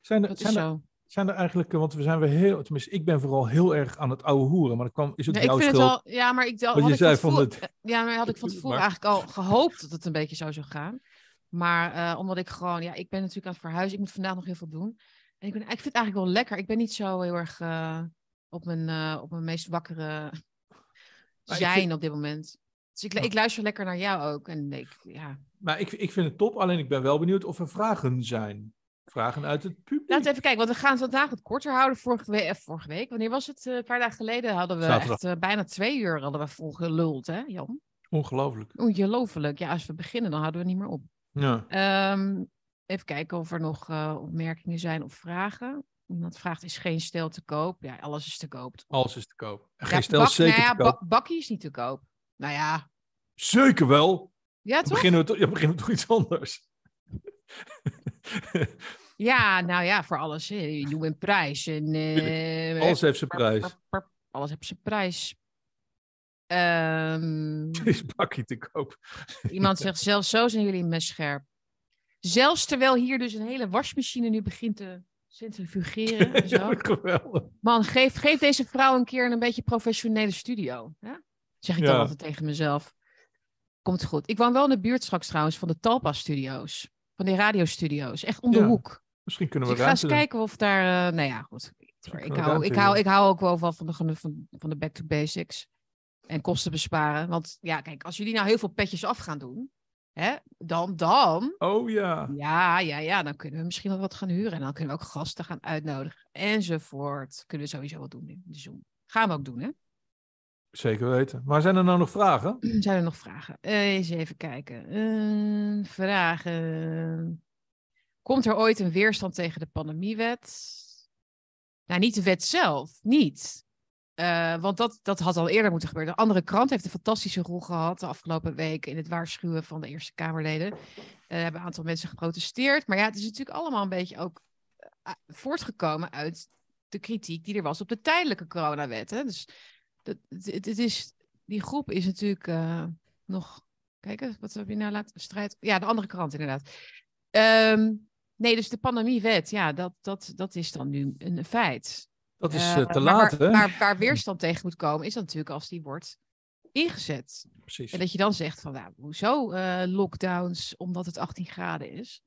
Zijn er, Dat is zijn er, zo. zijn er eigenlijk, want we zijn weer heel, tenminste ik ben vooral heel erg aan het ouwe hoeren. Maar dat kwam, is ook Nee, ik jouw vind schuld. het wel, ja, maar ik had je ik zei van tevoren- Ja, maar had ik van tevoren Maar- eigenlijk al gehoopt dat het een beetje zo zou gaan. Maar eh, omdat ik gewoon, ja, ik ben natuurlijk aan het verhuizen. Ik moet vandaag nog heel veel doen. En ik, ben, ik vind het eigenlijk wel lekker. Ik ben niet zo heel erg eh, op, mijn, eh, op mijn meest wakkere ik zijn vind- op dit moment. Dus ik, ik luister lekker naar jou ook. En ik, ja. Maar ik, ik vind het top, alleen ik ben wel benieuwd of er vragen zijn. Vragen uit het publiek. Laten we even kijken, want we gaan het vandaag wat korter houden. Vorige, we eh, vorige week, wanneer was het? Eh, een paar dagen geleden hadden we Zaterdag. echt eh, bijna twee uur hadden we vol geluld, hè Jan? Ongelooflijk. Ongelooflijk. Ja, als we beginnen, dan houden we niet meer op. Ja. Ehm, even kijken of er nog opmerkingen zijn of vragen. Iemand vraagt, is geen stel te koop? Ja, alles is te koop. Alles is te koop. Ja, geen stel bak- zeker nou ja, te koop. ba- bakkie is niet te koop. Nou ja, Zeker wel. ja Dan toch? beginnen we, toch- ja, beginnen we toch iets anders. Ja, nou ja, voor alles. Je noemt een prijs. En, eh, Alles heeft zijn prijs. Alles heeft zijn prijs. Het is bakkie te koop. iemand zegt, zelfs zo zijn jullie messcherp. Zelfs terwijl hier dus een hele wasmachine nu begint te centrifugeren. en zo. Ja, geweldig. Man, geef, geef deze vrouw een keer een beetje professionele studio. Hè? Zeg ik dan altijd tegen mezelf. Komt goed. Ik woon wel in de buurt straks trouwens van de Talpa-studio's. Van die radiostudio's. Echt om de Ja, hoek. Misschien kunnen Dus we ik ga eens kijken of daar... eh, nou ja, goed. Ik hou, ik, hou, ik hou ook wel van, van, de, van, van de back to basics. En kosten besparen. Want ja, kijk, als jullie nou heel veel petjes af gaan doen... Hè, dan, dan... Oh ja. Ja, ja, ja, dan kunnen we misschien wel wat gaan huren. En dan kunnen we ook gasten gaan uitnodigen. Enzovoort. Kunnen we sowieso wat doen in de Zoom. Gaan we ook doen, hè? Zeker weten. Maar zijn er nou nog vragen? Zijn er nog vragen? Eh, eens even kijken. Eh, vragen. Komt er ooit een weerstand tegen de pandemiewet? Nou, niet de wet zelf, niet. Eh, want dat, dat had al eerder moeten gebeuren. De andere krant heeft een fantastische rol gehad de afgelopen week in het waarschuwen van de Eerste Kamerleden. Er hebben een aantal mensen geprotesteerd. Maar ja, het is natuurlijk allemaal een beetje ook eh, voortgekomen uit de kritiek die er was op de tijdelijke coronawet. Hè? Dus dat, het, is, die groep is natuurlijk eh, nog. Kijk eens, wat heb je nou laten strijd? Ja, de andere krant inderdaad. Ehm, nee, dus de pandemiewet, ja, dat, dat, dat is dan nu een feit. Dat is Eh, eh, te laat, waar, hè? Waar, waar weerstand tegen moet komen, is dan natuurlijk als die wordt ingezet. Precies. En dat je dan zegt van, nou, hoezo lockdowns omdat het 18 graden is?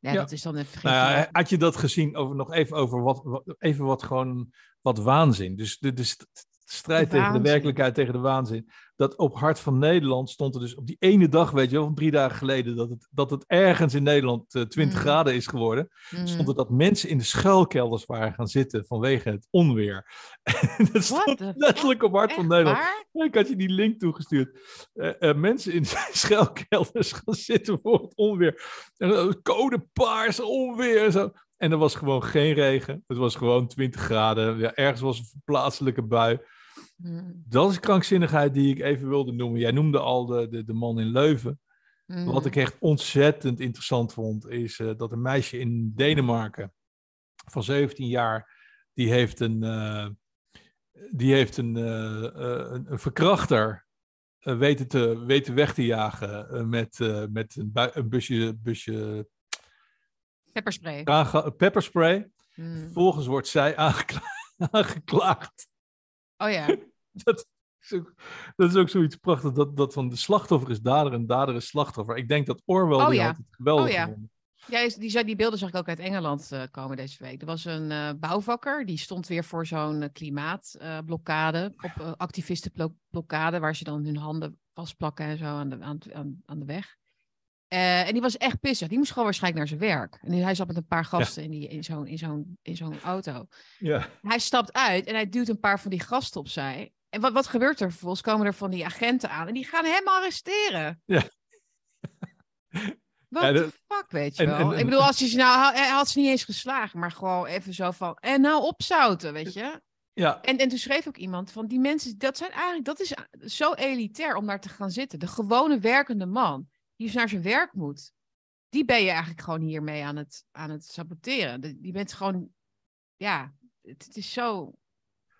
Ja, Ja. dat is dan een vergif. Nou had je dat gezien over nog even over wat, wat even wat gewoon wat waanzin. Dus, de- dus strijd De tegen de werkelijkheid, tegen de waanzin. Dat op Hart van Nederland stond er dus op die ene dag, weet je wel, van drie dagen geleden, dat het, dat het ergens in Nederland eh, 20 Mm. graden is geworden. Mhm. Stond er dat mensen in de schuilkelders waren gaan zitten vanwege het onweer. En dat stond letterlijk op Hart van Nederland. waar? Ik had je die link toegestuurd. Eh, eh, mensen in schuilkelders gaan zitten voor het onweer. En, eh, code paars, onweer en zo. En er was gewoon geen regen. Het was gewoon 20 graden. Ja, ergens was een plaatselijke bui. Mhm. Dat is krankzinnigheid die ik even wilde noemen. Jij noemde al de, de, de man in Leuven. Wat Mhm. ik echt ontzettend interessant vond, is eh, dat een meisje in Denemarken van 17 jaar, die heeft een, eh, die heeft een, eh, een, een verkrachter weten, te, weten weg te jagen met, met een, een busje, busje Pepperspray. pepperspray. Mhm. Vervolgens wordt zij aangekla- aangeklaagd. Oh ja. Dat is ook, dat is ook zoiets prachtig, dat, dat van de slachtoffer is dader en dader is slachtoffer. Ik denk dat Orwell Oh die ja. had het geweldig Oh ja. gevonden. Ja, die, die beelden zag ik ook uit Engeland eh, komen deze week. Er was een eh, bouwvakker, die stond weer voor zo'n eh, klimaatblokkade, op uh, activistenblokkade, waar ze dan hun handen vastplakken en zo aan de, aan, aan, aan de weg. Eh, en die was echt pissig. Die moest gewoon waarschijnlijk naar zijn werk. En hij zat met een paar gasten in, die, in zo'n in zo'n in zo'n auto. Ja. Hij stapt uit en hij duwt een paar van die gasten opzij. En wat, wat gebeurt er vervolgens? Komen er van die agenten aan en die gaan hem arresteren. Ja. Wat Ja, de fuck, weet je en- wel? en- en- ik bedoel, als je ze nou... Hij had ze niet eens geslagen, maar gewoon even zo van... En nou opzouten, weet je? Ja, En, en toen schreef ook iemand van... Die mensen, dat zijn eigenlijk... Dat is zo elitair om daar te gaan zitten. De gewone werkende man, die dus naar zijn werk moet. Die ben je eigenlijk gewoon hiermee aan het, aan het saboteren. De- Die bent gewoon... Ja, het, het is zo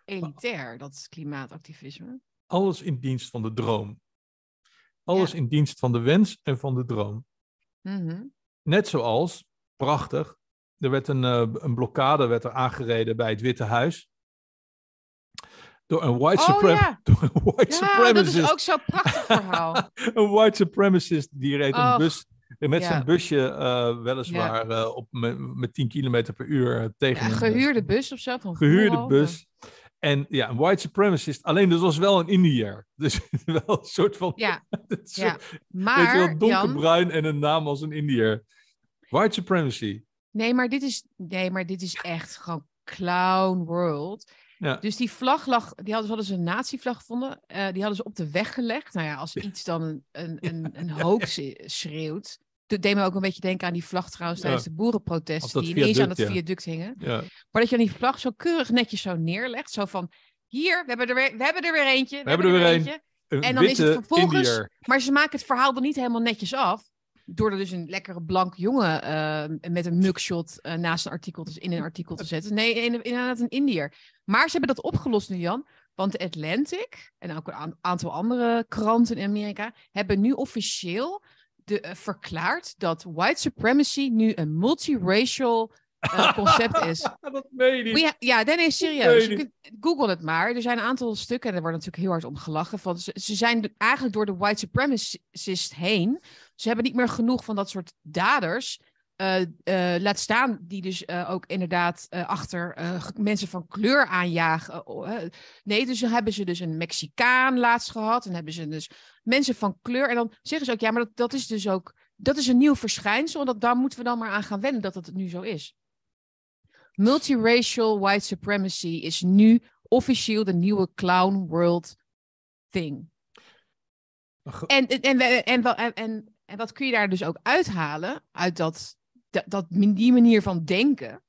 elitair, dat klimaatactivisme. alles in dienst van de droom. Alles Ja. in dienst van de wens en van de droom. Mhm. Net zoals, prachtig, er werd een, eh, een blokkade werd er aangereden bij het Witte Huis. Door een white, Oh suprem- ja, door een white ja dat supremacist. is ook zo'n prachtig verhaal. Een white supremacist die reed een bus met ja. zijn busje, eh, weliswaar eh, op, met, met 10 kilometer per uur eh, tegen een gehuurde bus of zo. Van gehuurde bus. En ja, een white supremacist. Alleen dat was wel een Indiër. Dus wel een soort van. Ja, ja. Weet je maar wel, Jan, donkerbruin en een naam als een Indiër. White supremacy. nee, maar dit is, nee, maar dit is echt gewoon clown world. Ja. Dus die vlag lag, die hadden, hadden ze een nazi-vlag gevonden. eh, die hadden ze op de weg gelegd. Nou ja, als iets dan een, een, een, een hoax schreeuwt. Dat deed me ook een beetje denken aan die vlag trouwens tijdens de boerenprotesten. Die ineens aan het viaduct, hingen. Ja. Maar dat je dan die vlag zo keurig netjes zo neerlegt. Zo van, hier, we hebben er weer, we hebben er weer eentje. We, hebben er weer een. eentje. Een En dan is het vervolgens- Indiër. Maar ze maken het verhaal dan niet helemaal netjes af. Door er dus een lekkere blank jongen eh, met een mugshot eh, naast een artikel te, in een artikel te zetten. Nee, in- inderdaad een Indiër. Maar ze hebben dat opgelost nu, Jan. Want de Atlantic en ook een aan- aantal andere kranten in Amerika hebben nu officieel de, eh, verklaard dat white supremacy nu een multiracial concept is. dat meen je niet. We ha- ja, nee, nee, serieus. Nee, Je kunt- Google het maar. Er zijn een aantal stukken, en er wordt natuurlijk heel hard om gelachen. Van, ze, ze zijn de- eigenlijk door de white supremacist heen. Ze hebben niet meer genoeg van dat soort daders. eh, eh, laat staan die dus eh, ook inderdaad achter mensen van kleur aanjagen. Oh, eh, nee, dus dan hebben ze dus een Mexicaan laatst gehad. En hebben ze dus mensen van kleur. En dan zeggen ze ook, ja, maar dat, dat is dus ook... Dat is een nieuw verschijnsel. En dat, daar moeten we dan maar aan gaan wennen dat het nu zo is. Multiracial white supremacy is nu officieel de nieuwe clown world thing. En, en, en, en, en, wat kun je daar dus ook uithalen uit dat, dat, dat, die manier van denken,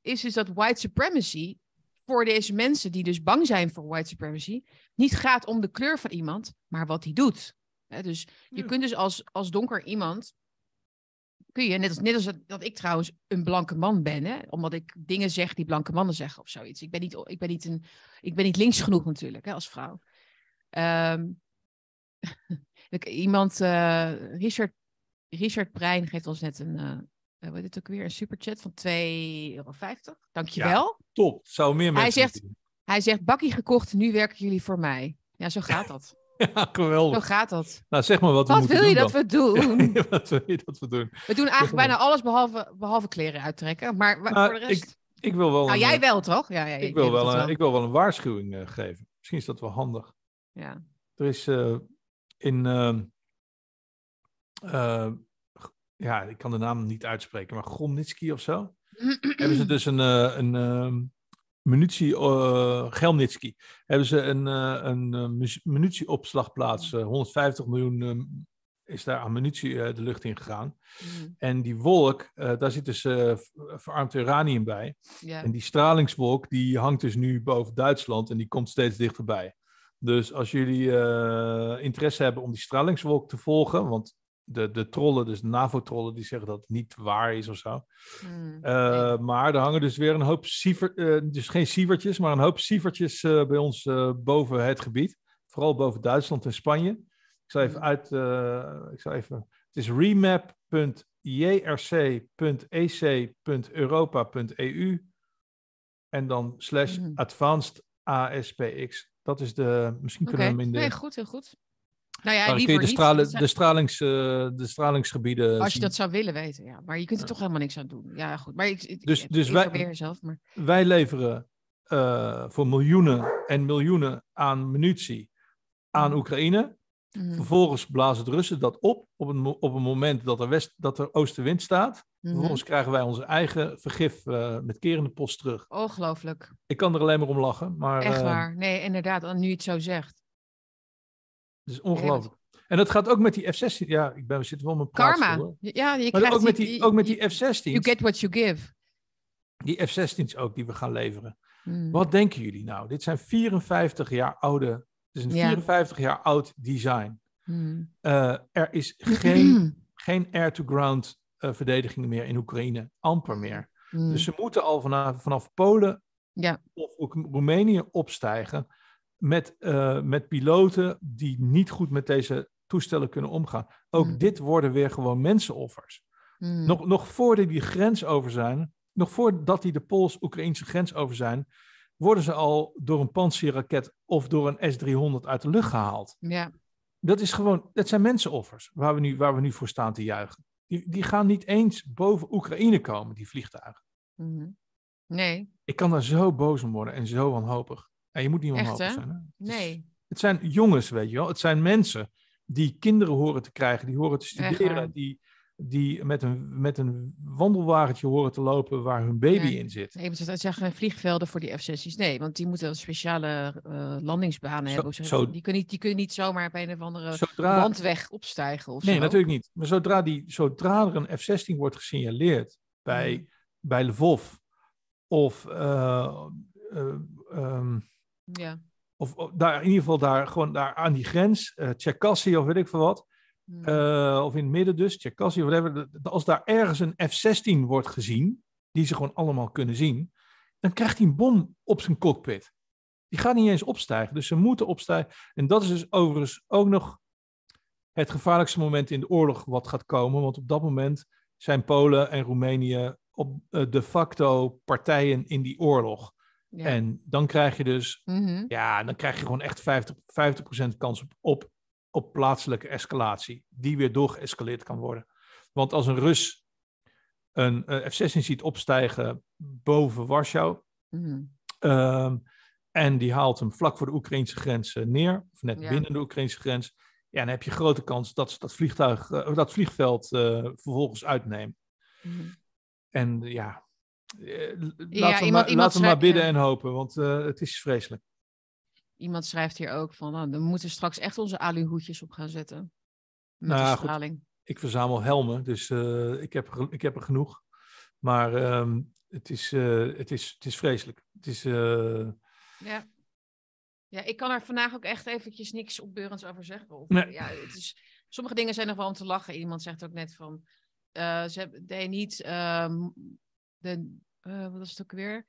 is dus dat white supremacy voor deze mensen die dus bang zijn voor white supremacy, niet gaat om de kleur van iemand, maar wat hij doet. Dus je Ja. kunt dus als, als donker iemand, kun je, net als, net als dat, dat ik trouwens een blanke man ben, hè, omdat ik dingen zeg die blanke mannen zeggen of zoiets. Ik ben niet, ik ben niet, een, ik ben niet links genoeg natuurlijk hè, als vrouw. Ehm, ik- iemand, eh, Richard, Richard Brein geeft ons net een, eh, wat is het ook weer, een superchat van 2,50 euro. Dankjewel. Top. Zou meer mensen Hij zegt- doen. Hij zegt, bakkie gekocht, nu werken jullie voor mij. Ja, zo gaat dat. Ja, Zo geweldig. gaat dat. Nou, zeg maar wat we Wat wil je dat we doen? wat wil je dat we doen? We doen eigenlijk bijna alles behalve, behalve kleren uittrekken. Maar Maar voor de rest... Ik wil wel nou, een, jij eh, wel, toch? Ja, ja, ik wil wel, een, ik wil wel een waarschuwing eh, geven. Misschien is dat wel handig. Ja. Er is in. ehm, eh, ja, ik kan de naam niet uitspreken, maar Gromnitsky of zo. hebben ze dus een, eh, een ehm, munitie, Gelnitsky, hebben ze een, een munitieopslagplaats, eh, 150 miljoen ehm, is daar aan munitie de lucht in gegaan. Mm, En die wolk, daar zit dus v- verarmd uranium bij. En die stralingswolk, die hangt dus nu boven Duitsland en die komt steeds dichterbij. Dus als jullie eh, interesse hebben om die stralingswolk te volgen, want de, de trollen, dus de NAVO-trollen, die zeggen dat het niet waar is of zo. Mm, Eh, Maar er hangen dus weer een hoop siever, eh, dus geen sievertjes, maar een hoop sievertjes bij ons boven het gebied. Vooral boven Duitsland en Spanje. Ik zal even Mm. uit, ik zal even, het is remap.jrc.ec.europa.eu en dan slash Mhm. advanced ASPX. Dat is de, misschien Oké, kunnen we hem in de, nee, goed, heel goed. Nou ja, daar kun liever je de, niet. stralen, zijn- de, stralings, eh, de stralingsgebieden als je dat zou willen weten, ja. Maar je kunt er toch helemaal niks aan doen. Ja, goed. Maar ik, ik, Dus- ik, dus wij- informeer jezelf, maar... wij leveren eh, voor miljoenen en miljoenen aan munitie aan Mhm. Oekraïne. Mhm, Vervolgens blazen de Russen dat op op een, op een moment dat er, west, dat er oostenwind staat. Mhm. Vervolgens krijgen wij onze eigen vergif eh, met kerende post terug. Ongelooflijk. Ik kan er alleen maar om lachen, maar Echt eh, waar. Nee, inderdaad. Nu je het zo zegt. het is ongelooflijk. En dat gaat ook met die F-16. Ja, ik ben, we zitten wel op mijn Karma. Ja, je Maar krijgt ook met die- die, ook met die you- F-16's. You get what you give. Die F-16's ook die we gaan leveren. Mm. Wat denken jullie nou? Dit zijn 54 jaar oude. Het is een Ja. 54 jaar oud design. Mm. Eh, er is geen, geen air-to-ground eh, verdediging meer in Oekraïne. Amper meer. Mm. Dus ze moeten al vanaf, vanaf Polen Ja. of ook Roemenië opstijgen. Met, eh, met piloten die niet goed met deze toestellen kunnen omgaan. Ook Mm. dit worden weer gewoon mensenoffers. Mm. Nog, nog voordat die grens over zijn, nog voordat die de Pools-Oekraïnse grens over zijn, worden ze al door een Pantsir-raket of door een S-300 uit de lucht gehaald. Ja. Dat is gewoon, dat zijn mensenoffers waar we nu, waar we nu voor staan te juichen. Die, die gaan niet eens boven Oekraïne komen, die vliegtuigen. Mhm. Nee, Ik kan daar zo boos om worden en zo wanhopig. En je moet niet wanhopig zijn. Hè? Het, is- nee. het zijn jongens, weet je wel. Het zijn mensen die kinderen horen te krijgen, die horen te studeren, die, die met, een, met een wandelwagentje horen te lopen waar hun baby in zit. Nee, want het zijn geen vliegvelden voor die F-16's. Nee, want die moeten speciale eh, landingsbanen Zo- hebben. zo- dat? Die, kunnen niet, die kunnen niet zomaar op een of andere Zodra, landweg opstijgen of nee, zo. natuurlijk niet. Maar zodra, die, zodra er een F-16 wordt gesignaleerd bij, bij Lvov of, eh, eh, ehm, Ja. of, of daar, in ieder geval daar, gewoon daar aan die grens, uh, of weet ik veel wat, Eh, of in het midden dus, Tcherkassy, whatever, als daar ergens een F-16 wordt gezien, die ze gewoon allemaal kunnen zien, dan krijgt hij een bom op zijn cockpit. Die gaat niet eens opstijgen, dus ze moeten opstijgen. En dat is dus overigens ook nog het gevaarlijkste moment in de oorlog wat gaat komen, want op dat moment zijn Polen en Roemenië op eh, de facto partijen in die oorlog. ja. En dan krijg je dus Mhm. ja, dan krijg je gewoon echt 50, 50% kans op, op, op plaatselijke escalatie, die weer doorgeëscaleerd kan worden. Want als een Rus een eh, F-16 ziet opstijgen boven Warschau, Mhm. ehm, en die haalt hem vlak voor de Oekraïnse grens eh, neer, of net Ja. binnen de Oekraïnse grens, ja, dan heb je grote kans dat ze dat, vliegtuig, eh, dat vliegveld vervolgens uitnemen. Mhm. En ja, laten we, iemand- maar, iemand laten we maar bidden en hopen, want het is vreselijk. Iemand schrijft hier ook van, nou, we moeten straks echt onze aluhoedjes op gaan zetten. Met Nou, goed. straling. ik verzamel helmen, dus eh, ik, heb, er- ik heb er genoeg. Maar ehm, het, is, eh, het, is, het is vreselijk. Het is, eh, Ja. Ja, ik kan er vandaag ook echt eventjes niks opbeurends over zeggen. Of, Nee. ja, het is, sommige dingen zijn nog wel om te lachen. Iemand zegt ook net van, ze hebben they niet, ehm, de, wat was het ook weer?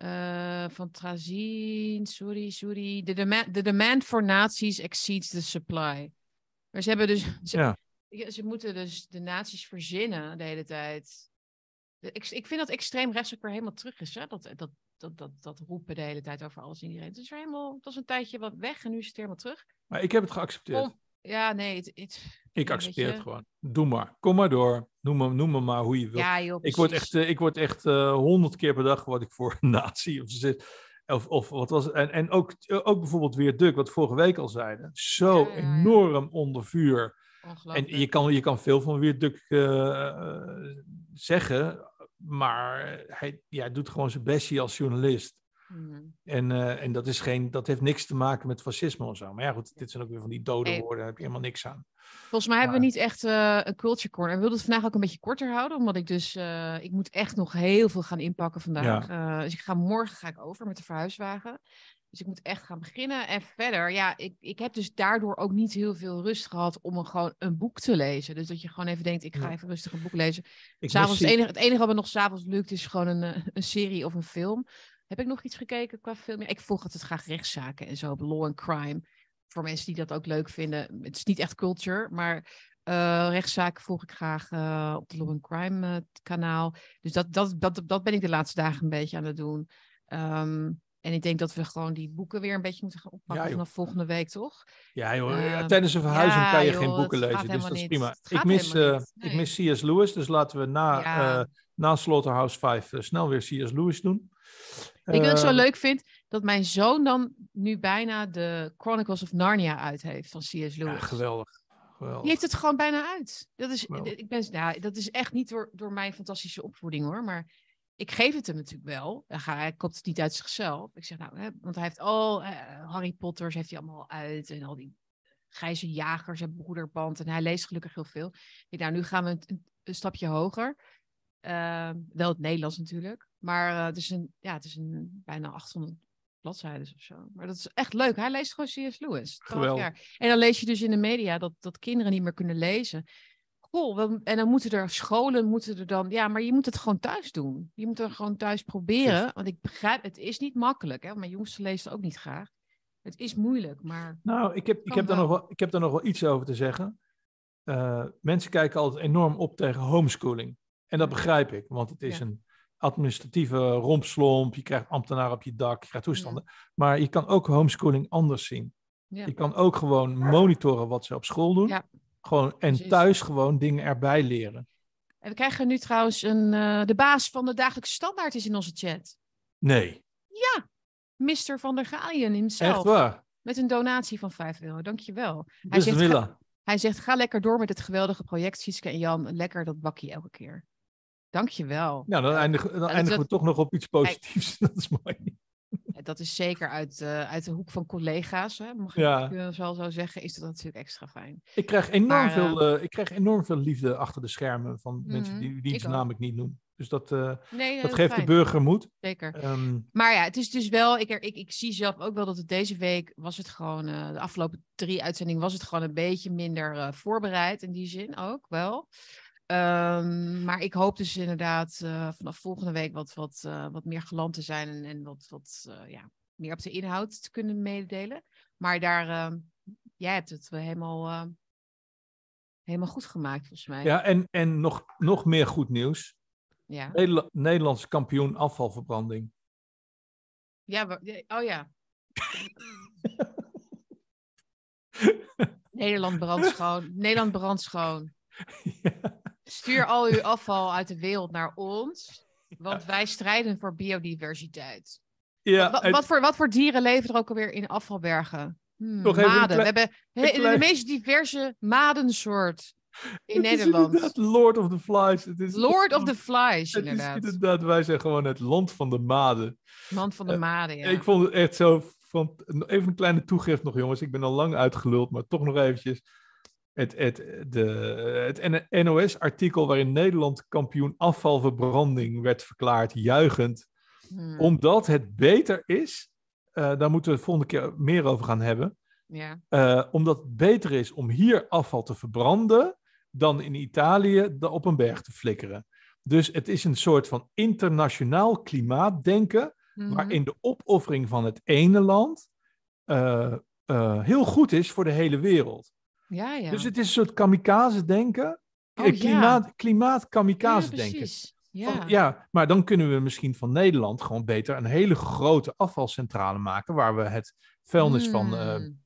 Eh, van Trazien, sorry, sorry. The demand, the demand for nazi's exceeds the supply. Maar ze hebben dus, ze, Ja. ze moeten dus de nazi's verzinnen de hele tijd. Ik, ik vind dat extreem rechts ook weer helemaal terug is. Hè? Dat, dat, dat, dat, dat roepen de hele tijd over alles en iedereen. Het is helemaal, het was een tijdje wat weg en nu is het helemaal terug. maar ik heb het geaccepteerd. Om- ja, nee, het, het, ik accepteer het gewoon. Doe maar. Kom maar door. Noem me, noem me maar hoe je wilt. ja joh, ik word echt, eh, ik word echt eh, honderd keer per dag word ik voor een nazi of zit. Of, of wat was het? En, en ook, ook bijvoorbeeld weer Duk, wat we vorige week al zeiden. Zo Ja, ja, ja. enorm onder vuur. En je kan, je kan veel van weer Duk eh, eh, zeggen, maar hij ja, doet gewoon zijn bestje als journalist. Mhm. En, eh, en dat, is geen, dat heeft niks te maken met fascisme of zo. Maar ja, goed, dit zijn ook weer van die dode woorden, daar heb je helemaal niks aan. Volgens mij hebben we niet echt eh, een culture corner. We wilden het vandaag ook een beetje korter houden, omdat ik dus, eh, ik moet echt nog heel veel gaan inpakken vandaag. Dus ik ga morgen ga ik over met de verhuiswagen. Dus ik moet echt gaan beginnen. En verder, ja, ik, ik heb dus daardoor ook niet heel veel rust gehad om een, gewoon een boek te lezen. Dus dat je gewoon even denkt, ik ga even rustig een boek lezen. Ik S'avonds, het, enige, het enige wat me nog s'avonds lukt is gewoon een, een serie of een film. Heb ik nog iets gekeken qua film? Ja, ik volg altijd graag rechtszaken en zo, law and crime. Voor mensen die dat ook leuk vinden. Het is niet echt culture, maar eh, rechtszaken volg ik graag eh, op de law and crime eh, kanaal. Dus dat, dat, dat, dat ben ik de laatste dagen een beetje aan het doen. Ehm, en ik denk dat we gewoon die boeken weer een beetje moeten gaan oppakken Ja, vanaf volgende week, toch? Ja, joh, Ehm, tijdens een verhuizing ja, kan je joh, geen boeken het lezen, dus dat is prima. Het Ik mis, ik mis C.S. Lewis, dus laten we na, na Slaughterhouse 5 eh, snel weer C.S. Lewis doen. Weet je wat ik zo Ehm, leuk vind? Dat mijn zoon dan nu bijna de Chronicles of Narnia uit heeft van C.S. Lewis. Ja, geweldig. geweldig. Die heeft het gewoon bijna uit. Dat is, Geweldig. ik ben, nou, dat is echt niet door, door mijn fantastische opvoeding hoor. Maar ik geef het hem natuurlijk wel. Hij, ga- hij koopt het niet uit zichzelf. Ik zeg nou, hè, want hij heeft al eh, Harry Potters heeft hij allemaal uit. En al die grijze jagers en broederband. En hij leest gelukkig heel veel. Ik nou, nu gaan we een, een, een stapje hoger. Ehm, wel het Nederlands natuurlijk. Maar eh, het is een, ja, het is een bijna 800 bladzijden of zo. Maar dat is echt leuk. Hij leest gewoon C.S. Lewis. 12 Geweldig. jaar. En dan lees je dus in de media dat, dat kinderen niet meer kunnen lezen. Wel- en dan moeten er scholen, moeten er dan... Ja, maar je moet het gewoon thuis doen. Je moet er gewoon thuis proberen. Want ik begrijp, het is niet makkelijk. Hè? Mijn jongste leest ook niet graag. Het is moeilijk, maar... Nou, ik heb, ik, heb daar nog wel. ik heb daar nog wel iets over te zeggen. Eh, mensen kijken altijd enorm op tegen homeschooling. En dat begrijp ik, want het is Ja. een administratieve rompslomp. Je krijgt ambtenaren op je dak, je krijgt toestanden. Maar je kan ook homeschooling anders zien. Ja. Je kan ook gewoon monitoren wat ze op school doen. Ja. Gewoon, en Precies. thuis gewoon dingen erbij leren. En we krijgen nu trouwens een... eh, de baas van de dagelijkse standaard is in onze chat. Nee, Mr. van der Galien himself. echt waar. Met een donatie van 5 euro. Dankjewel. Dus zegt, Willa. Hij zegt, ga lekker door met het geweldige project, Sietske en Jan. Lekker dat bakje elke keer. Dankjewel. Nou, dan Eh, eindigen, dan dat- eindigen we dat- toch nog op iets positiefs. Dat is mooi. Dat is zeker uit, eh, uit de hoek van collega's. Hè? Mag Ja. ik uh, zo, zo zeggen, is dat natuurlijk extra fijn. Ik krijg enorm, Maar, veel, eh, ik krijg enorm veel liefde achter de schermen van mensen Mhm, die, die ik zijn ook. naam ik niet noem. Dus dat, eh, Nee, dat geeft de burger moed. Zeker. Ehm, Maar ja, het is dus wel, ik, ik, ik zie zelf ook wel dat het deze week was het gewoon, eh, de afgelopen drie uitzendingen was het gewoon een beetje minder eh, voorbereid in die zin ook wel. Ehm, maar ik hoop dus inderdaad eh, vanaf volgende week wat, wat, eh, wat meer geland te zijn en, en wat, wat eh, ja, meer op de inhoud te kunnen mededelen. Maar daar, ehm, jij hebt het wel helemaal, helemaal goed gemaakt volgens mij. ja, en, en nog, nog meer goed nieuws. ja. Nederla- Nederlands kampioen afvalverbranding. Ja, oh ja. Nederland brandschoon. Nederland brandschoon. ja. Stuur al uw afval uit de wereld naar ons. Want wij strijden voor biodiversiteit. Ja, wat, voor, wat voor dieren leven er ook alweer in afvalbergen? Hmm, maden. We hebben he- een klein- de meest diverse madensoort in het Nederland. Lord of the Flies. Het is Lord of the Flies, Het is inderdaad. wij zijn gewoon het land van de maden. Man van de eh, maden, ja. Ik vond het echt zo. Van, even een kleine toegift nog, jongens. Ik ben al lang uitgeluld, maar toch nog eventjes. Het, het, de, het NOS-artikel waarin Nederland kampioen afvalverbranding werd verklaard, juichend. Hmm, Omdat het beter is, eh, daar moeten we de volgende keer meer over gaan hebben. ja. eh, omdat het beter is om hier afval te verbranden dan in Italië op een berg te flikkeren. Dus het is een soort van internationaal klimaatdenken Mhm. waarin de opoffering van het ene land eh, heel goed is voor de hele wereld. Ja, ja. Dus het is een soort kamikaze-denken. Oh, Eh, ja. klimaat, klimaat-kamikaze ja, denken. precies. Van, Ja. ja, maar dan kunnen we misschien van Nederland gewoon beter een hele grote afvalcentrale maken. Waar we het vuilnis van, eh, Hmm.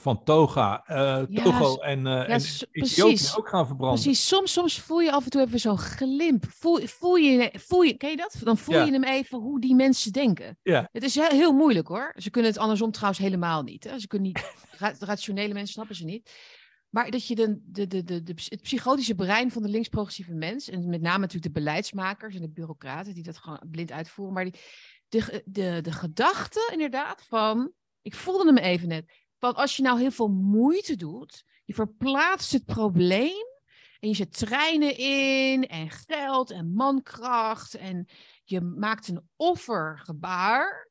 van Toga, eh, Togo en, eh ja, en Ethiopië ook gaan verbranden. Precies, soms, soms voel je af en toe even zo'n glimp. Voel, voel, je, voel je, ken je dat? Dan voel Ja. je hem even hoe die mensen denken. Ja. Het is heel, heel moeilijk hoor. Ze kunnen het andersom trouwens helemaal niet. Hè? Ze kunnen niet, ra- rationele mensen snappen ze niet. Maar dat je de, de, de, de, het psychotische brein van de links-progressieve mens, en met name natuurlijk de beleidsmakers en de bureaucraten die dat gewoon blind uitvoeren, maar die, de, de, de gedachte inderdaad van, ik voelde hem even net, van als je nou heel veel moeite doet, je verplaatst het probleem en je zet treinen in en geld en mankracht en je maakt een offergebaar,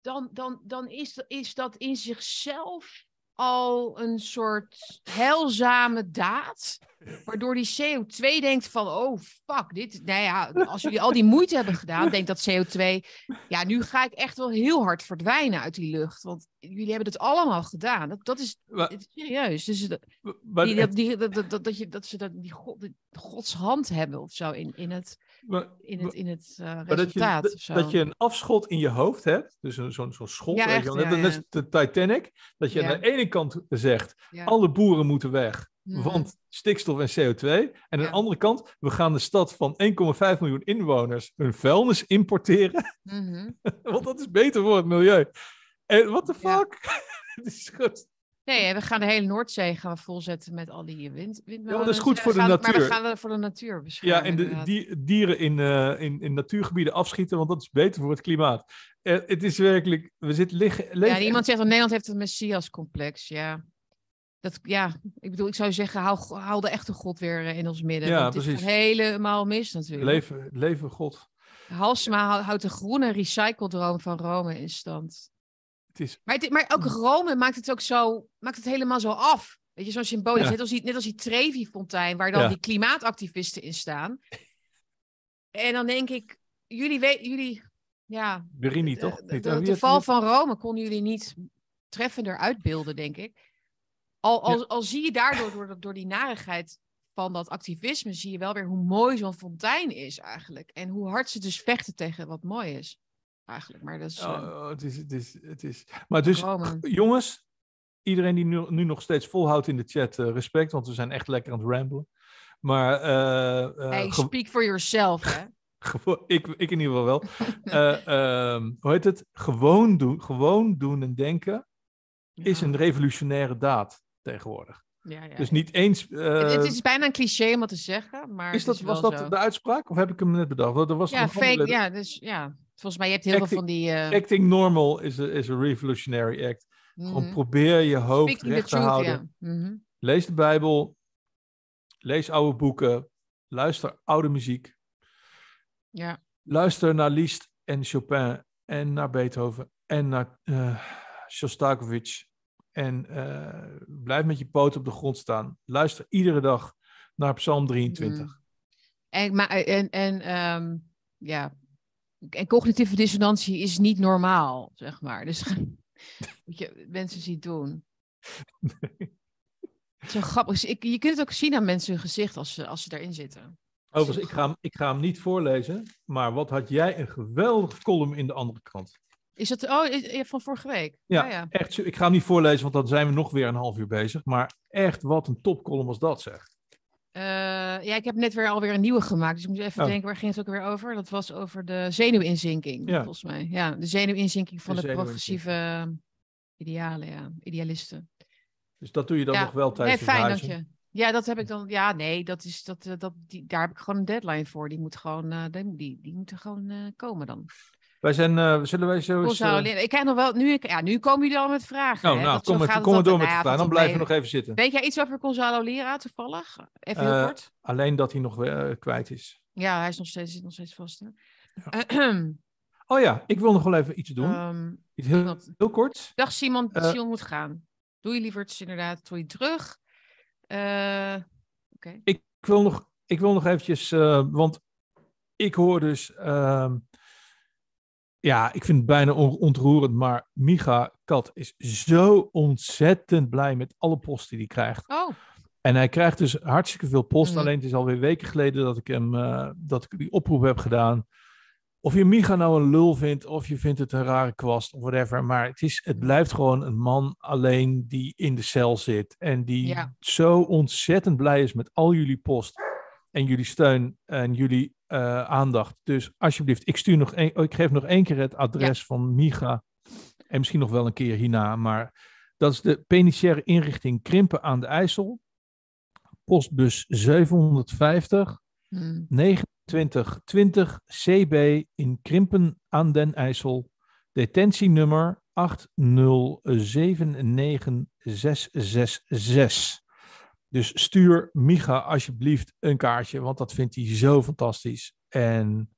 dan, dan, dan is, is dat in zichzelf al een soort heilzame daad. Waardoor die CO2 denkt van, oh fuck, dit, nou ja, als jullie al die moeite hebben gedaan, denkt dat CO2, ja, nu ga ik echt wel heel hard verdwijnen uit die lucht. Want jullie hebben het allemaal gedaan. Dat, dat is, Maar- het is serieus. Dus dat, die, dat, die, dat, dat, dat, dat, je, dat ze dat, die God, die Gods hand hebben of zo in, in het, maar- in het, in het eh, maar dat, je, resultaat. dat, zo. je een afschot in je hoofd hebt, dus zo'n zo'n schot, Ja, echt, net, ja, net ja. als de Titanic, dat je aan de ene kant zegt, alle boeren moeten weg, Mhm. want stikstof en CO2. En aan de andere kant, we gaan de stad van 1,5 miljoen inwoners hun vuilnis importeren, Mhm. want dat is beter voor het milieu. En what the fuck? Het is goed. Nee, we gaan de hele Noordzee gaan we volzetten met al die wind, windmolens. dat is goed voor de gaan- Maar natuur. we gaan er voor de natuur beschermen. Ja, en de die, dieren in, eh, in, in natuurgebieden afschieten, want dat is beter voor het klimaat. Eh, het is werkelijk, we zitten liggen. Ja, iemand zegt dat Nederland heeft een Messias-complex. Ja. Dat, ja, ik bedoel, ik zou zeggen, haal de echte God weer eh, in ons midden. Ja, precies. gaat helemaal mis natuurlijk. Leven, leven God. Halsema hou- houdt de groene recycledroom van Rome in stand. Het is, Maar, het, maar ook Rome maakt het ook zo, maakt het helemaal zo af. Weet je, zo symbolisch. Ja. Net als die, net als die Trevi-fontein, waar dan Ja. die klimaatactivisten in staan. En dan denk ik, jullie weten, jullie, ja, Berini toch? de, val van Rome konden jullie niet treffender uitbeelden, denk ik. Al, al, al zie je daardoor, door, door die narigheid van dat activisme, zie je wel weer hoe mooi zo'n fontein is eigenlijk. En hoe hard ze dus vechten tegen wat mooi is. Eigenlijk, maar dat is... eh, Oh, oh, het is, het is, het is. Maar dus, jongens, iedereen die nu, nu nog steeds volhoudt in de chat, eh, respect, want we zijn echt lekker aan het ramblen. Maar eh, hey, speak for yourself, hè. ik, ik in ieder geval wel. Eh, ehm, hoe heet het? Gewoon doen, gewoon doen en denken is een revolutionaire daad tegenwoordig. Ja, ja, Dus niet eens. eh, Het, het is bijna een cliché om het te zeggen, maar is dat, was dat zo. de uitspraak of heb ik hem net bedacht? Er was Ja, een andere- fake, ja, dus ja. Volgens mij, je hebt heel veel Acting- van die... eh, Acting normal is a, is a revolutionary act. Gewoon mhm. probeer je hoofd Speaking recht te truth, houden. Mhm. Lees de Bijbel. Lees oude boeken. Luister oude muziek. Ja, Luister naar Liszt en Chopin en naar Beethoven en naar eh Shostakovich. En eh, blijf met je poot op de grond staan. Luister iedere dag naar Psalm 23. Mm. En, maar, en, en ehm, ja, en cognitieve dissonantie is niet normaal, zeg maar. Dus wat je mensen ziet doen. Zo grappig. Ik, je kunt het ook zien aan mensen hun gezicht als ze, als ze daarin zitten. Overigens, ik ga, hem, ik ga hem niet voorlezen. Maar wat had jij een geweldige column in de andere krant. Is dat oh, van vorige week? Ja, Ah, ja. echt. Ik ga hem niet voorlezen, want dan zijn we nog weer een half uur bezig. Maar echt, wat een topcolumn was dat, zeg. Eh, ja, ik heb net weer alweer een nieuwe gemaakt. Dus ik moet even Oh. denken, waar ging het ook weer over? Dat was over de zenuwinzinking, Ja. volgens mij. Ja, de zenuwinzinking van De progressieve idealen, ja. Idealisten. Dus dat doe je dan Ja. nog wel Nee, tijdens het fijn, dank je. Ja, dat heb ik dan. Ja, nee, dat is, dat, eh, dat, die, daar heb ik gewoon een deadline voor. Die moet gewoon, eh, die, die, die moeten gewoon komen dan. Wij zijn, eh, zullen wij zo eens... Lin- ik krijg nog wel, nu, ja, nu komen jullie al met vragen. Oh, nou, zo kom, maar, kom door met Nou de ja, vraag. Dan blijven we nog even zitten. Weet jij iets over Gonzalo Lira toevallig? Even heel Eh, kort. Alleen dat hij nog kwijt is. Ja, hij is nog steeds, zit nog steeds vast. Hè? Oh ja, ik wil nog wel even iets doen. Ehm, iets heel, heel kort. dag Simon. Simon moet gaan. Doe je liever inderdaad, doe je terug. Oké. Ik wil nog, ik wil nog eventjes, want ik hoor dus, ehm, ja, ik vind het bijna on- ontroerend, maar Micha Kat is zo ontzettend blij met alle post die hij krijgt. Oh, En hij krijgt dus hartstikke veel post, Mhm. alleen het is alweer weken geleden dat ik hem, eh, dat ik die oproep heb gedaan. of je Micha nou een lul vindt, of je vindt het een rare kwast, of whatever. Maar het, is, het blijft gewoon een man alleen die in de cel zit. En die Ja. zo ontzettend blij is met al jullie post. En jullie steun en jullie eh, aandacht. Dus alsjeblieft, ik, stuur nog een, ik geef nog één keer het adres van Micha. En misschien nog wel een keer hierna. Maar dat is de penitentiaire inrichting Krimpen aan de IJssel. Postbus 750 Hmm. 2920 CB in Krimpen aan den IJssel. Detentienummer 8079666. Dus stuur Micha alsjeblieft een kaartje, want dat vindt hij zo fantastisch. En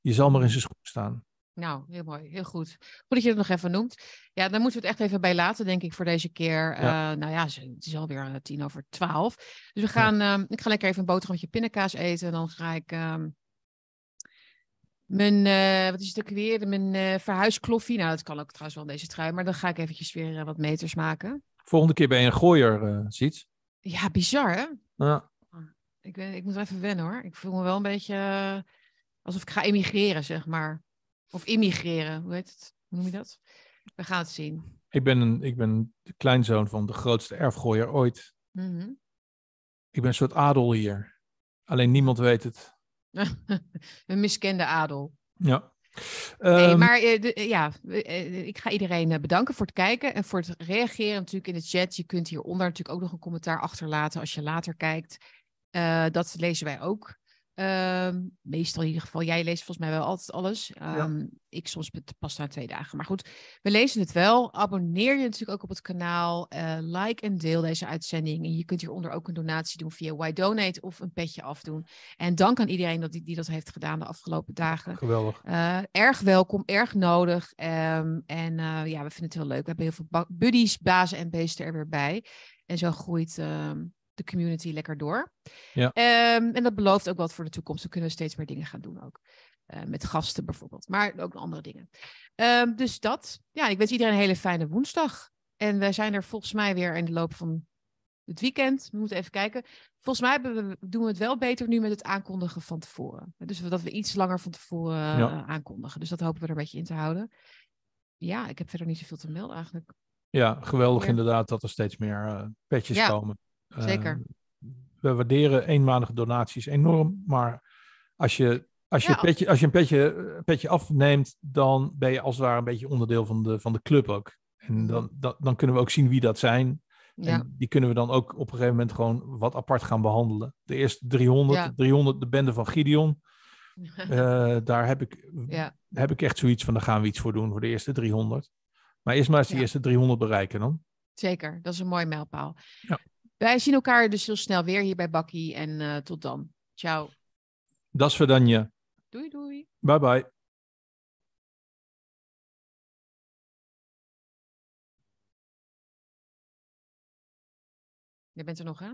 je zal maar in zijn schoen staan. Nou, heel mooi, heel goed. Goed dat je het nog even noemt. Ja, dan moeten we het echt even bij laten, denk ik, voor deze keer. Ja. Eh, nou ja, het is alweer eh, tien over twaalf. Dus we gaan, ehm, ik ga lekker even een boterhammetje pindakaas eten. En dan ga ik ehm, mijn, eh, wat is het ook weer? Mijn verhuiskloffie. Nou, dat kan ook trouwens wel in deze trui. Maar dan ga ik eventjes weer wat meters maken. Volgende keer ben je een gooier, ziet. Ja, bizar hè? Ja, Ik, ben, ik moet even wennen hoor. Ik voel me wel een beetje eh, alsof ik ga emigreren, zeg maar. Of immigreren, hoe heet het? Hoe noem je dat? We gaan het zien. ik, ben een, ik ben de kleinzoon van de grootste erfgooier ooit. Mhm. Ik ben een soort adel hier. Alleen niemand weet het. een miskende adel. Ja. Nee, Ehm, maar eh, eh, ja, eh, ik ga iedereen bedanken voor het kijken en voor het reageren natuurlijk in de chat. Je kunt hieronder natuurlijk ook nog een commentaar achterlaten als je later kijkt. Dat lezen wij ook. Ehm, meestal in ieder geval. Jij leest volgens mij wel altijd alles. Ehm, Ik soms pas na twee dagen. Maar goed, we lezen het wel. Abonneer je natuurlijk ook op het kanaal. Eh, like en deel deze uitzending. En je kunt hieronder ook een donatie doen via Why Donate of een petje afdoen. En dank aan iedereen dat die, die dat heeft gedaan de afgelopen dagen. geweldig. Eh, erg welkom, erg nodig. Ehm, en eh, ja, we vinden het heel leuk. We hebben heel veel buddies, bazen en beesten er weer bij. En zo groeit de community lekker door. Ja. Ehm, en dat belooft ook wat voor de toekomst. Dan kunnen we steeds meer dingen gaan doen ook. Eh, met gasten bijvoorbeeld, maar ook andere dingen. Ehm, dus dat. Ja, ik wens iedereen een hele fijne woensdag. En wij zijn er volgens mij weer in de loop van het weekend. We moeten even kijken. Volgens mij we, doen we het wel beter nu met het aankondigen van tevoren. Dus dat we iets langer van tevoren eh, Ja. aankondigen. Dus dat hopen we er een beetje in te houden. Ja, ik heb verder niet zoveel te melden eigenlijk. Ja, geweldig Ja. inderdaad dat er steeds meer eh, petjes Ja, komen. Zeker. Eh, we waarderen eenmalige donaties enorm, maar als je, als je, Ja. een, petje, als je een petje, petje afneemt, dan ben je als het ware een beetje onderdeel van de, van de club ook. En dan, dan, dan kunnen we ook zien wie dat zijn. Ja, En die kunnen we dan ook op een gegeven moment gewoon wat apart gaan behandelen. De eerste 300, Ja. 300 de bende van Gideon. eh, daar heb ik, ja. heb ik echt zoiets van, daar gaan we iets voor doen voor de eerste 300. Maar eerst maar eens die Ja. eerste 300 bereiken dan. zeker. Dat is een mooi mijlpaal. Wij zien elkaar dus heel snel weer hier bij Bakkie. En eh, tot dan. Ciao. Dat is Verdanje. Doei doei. Bye bye. Je bent er nog hè?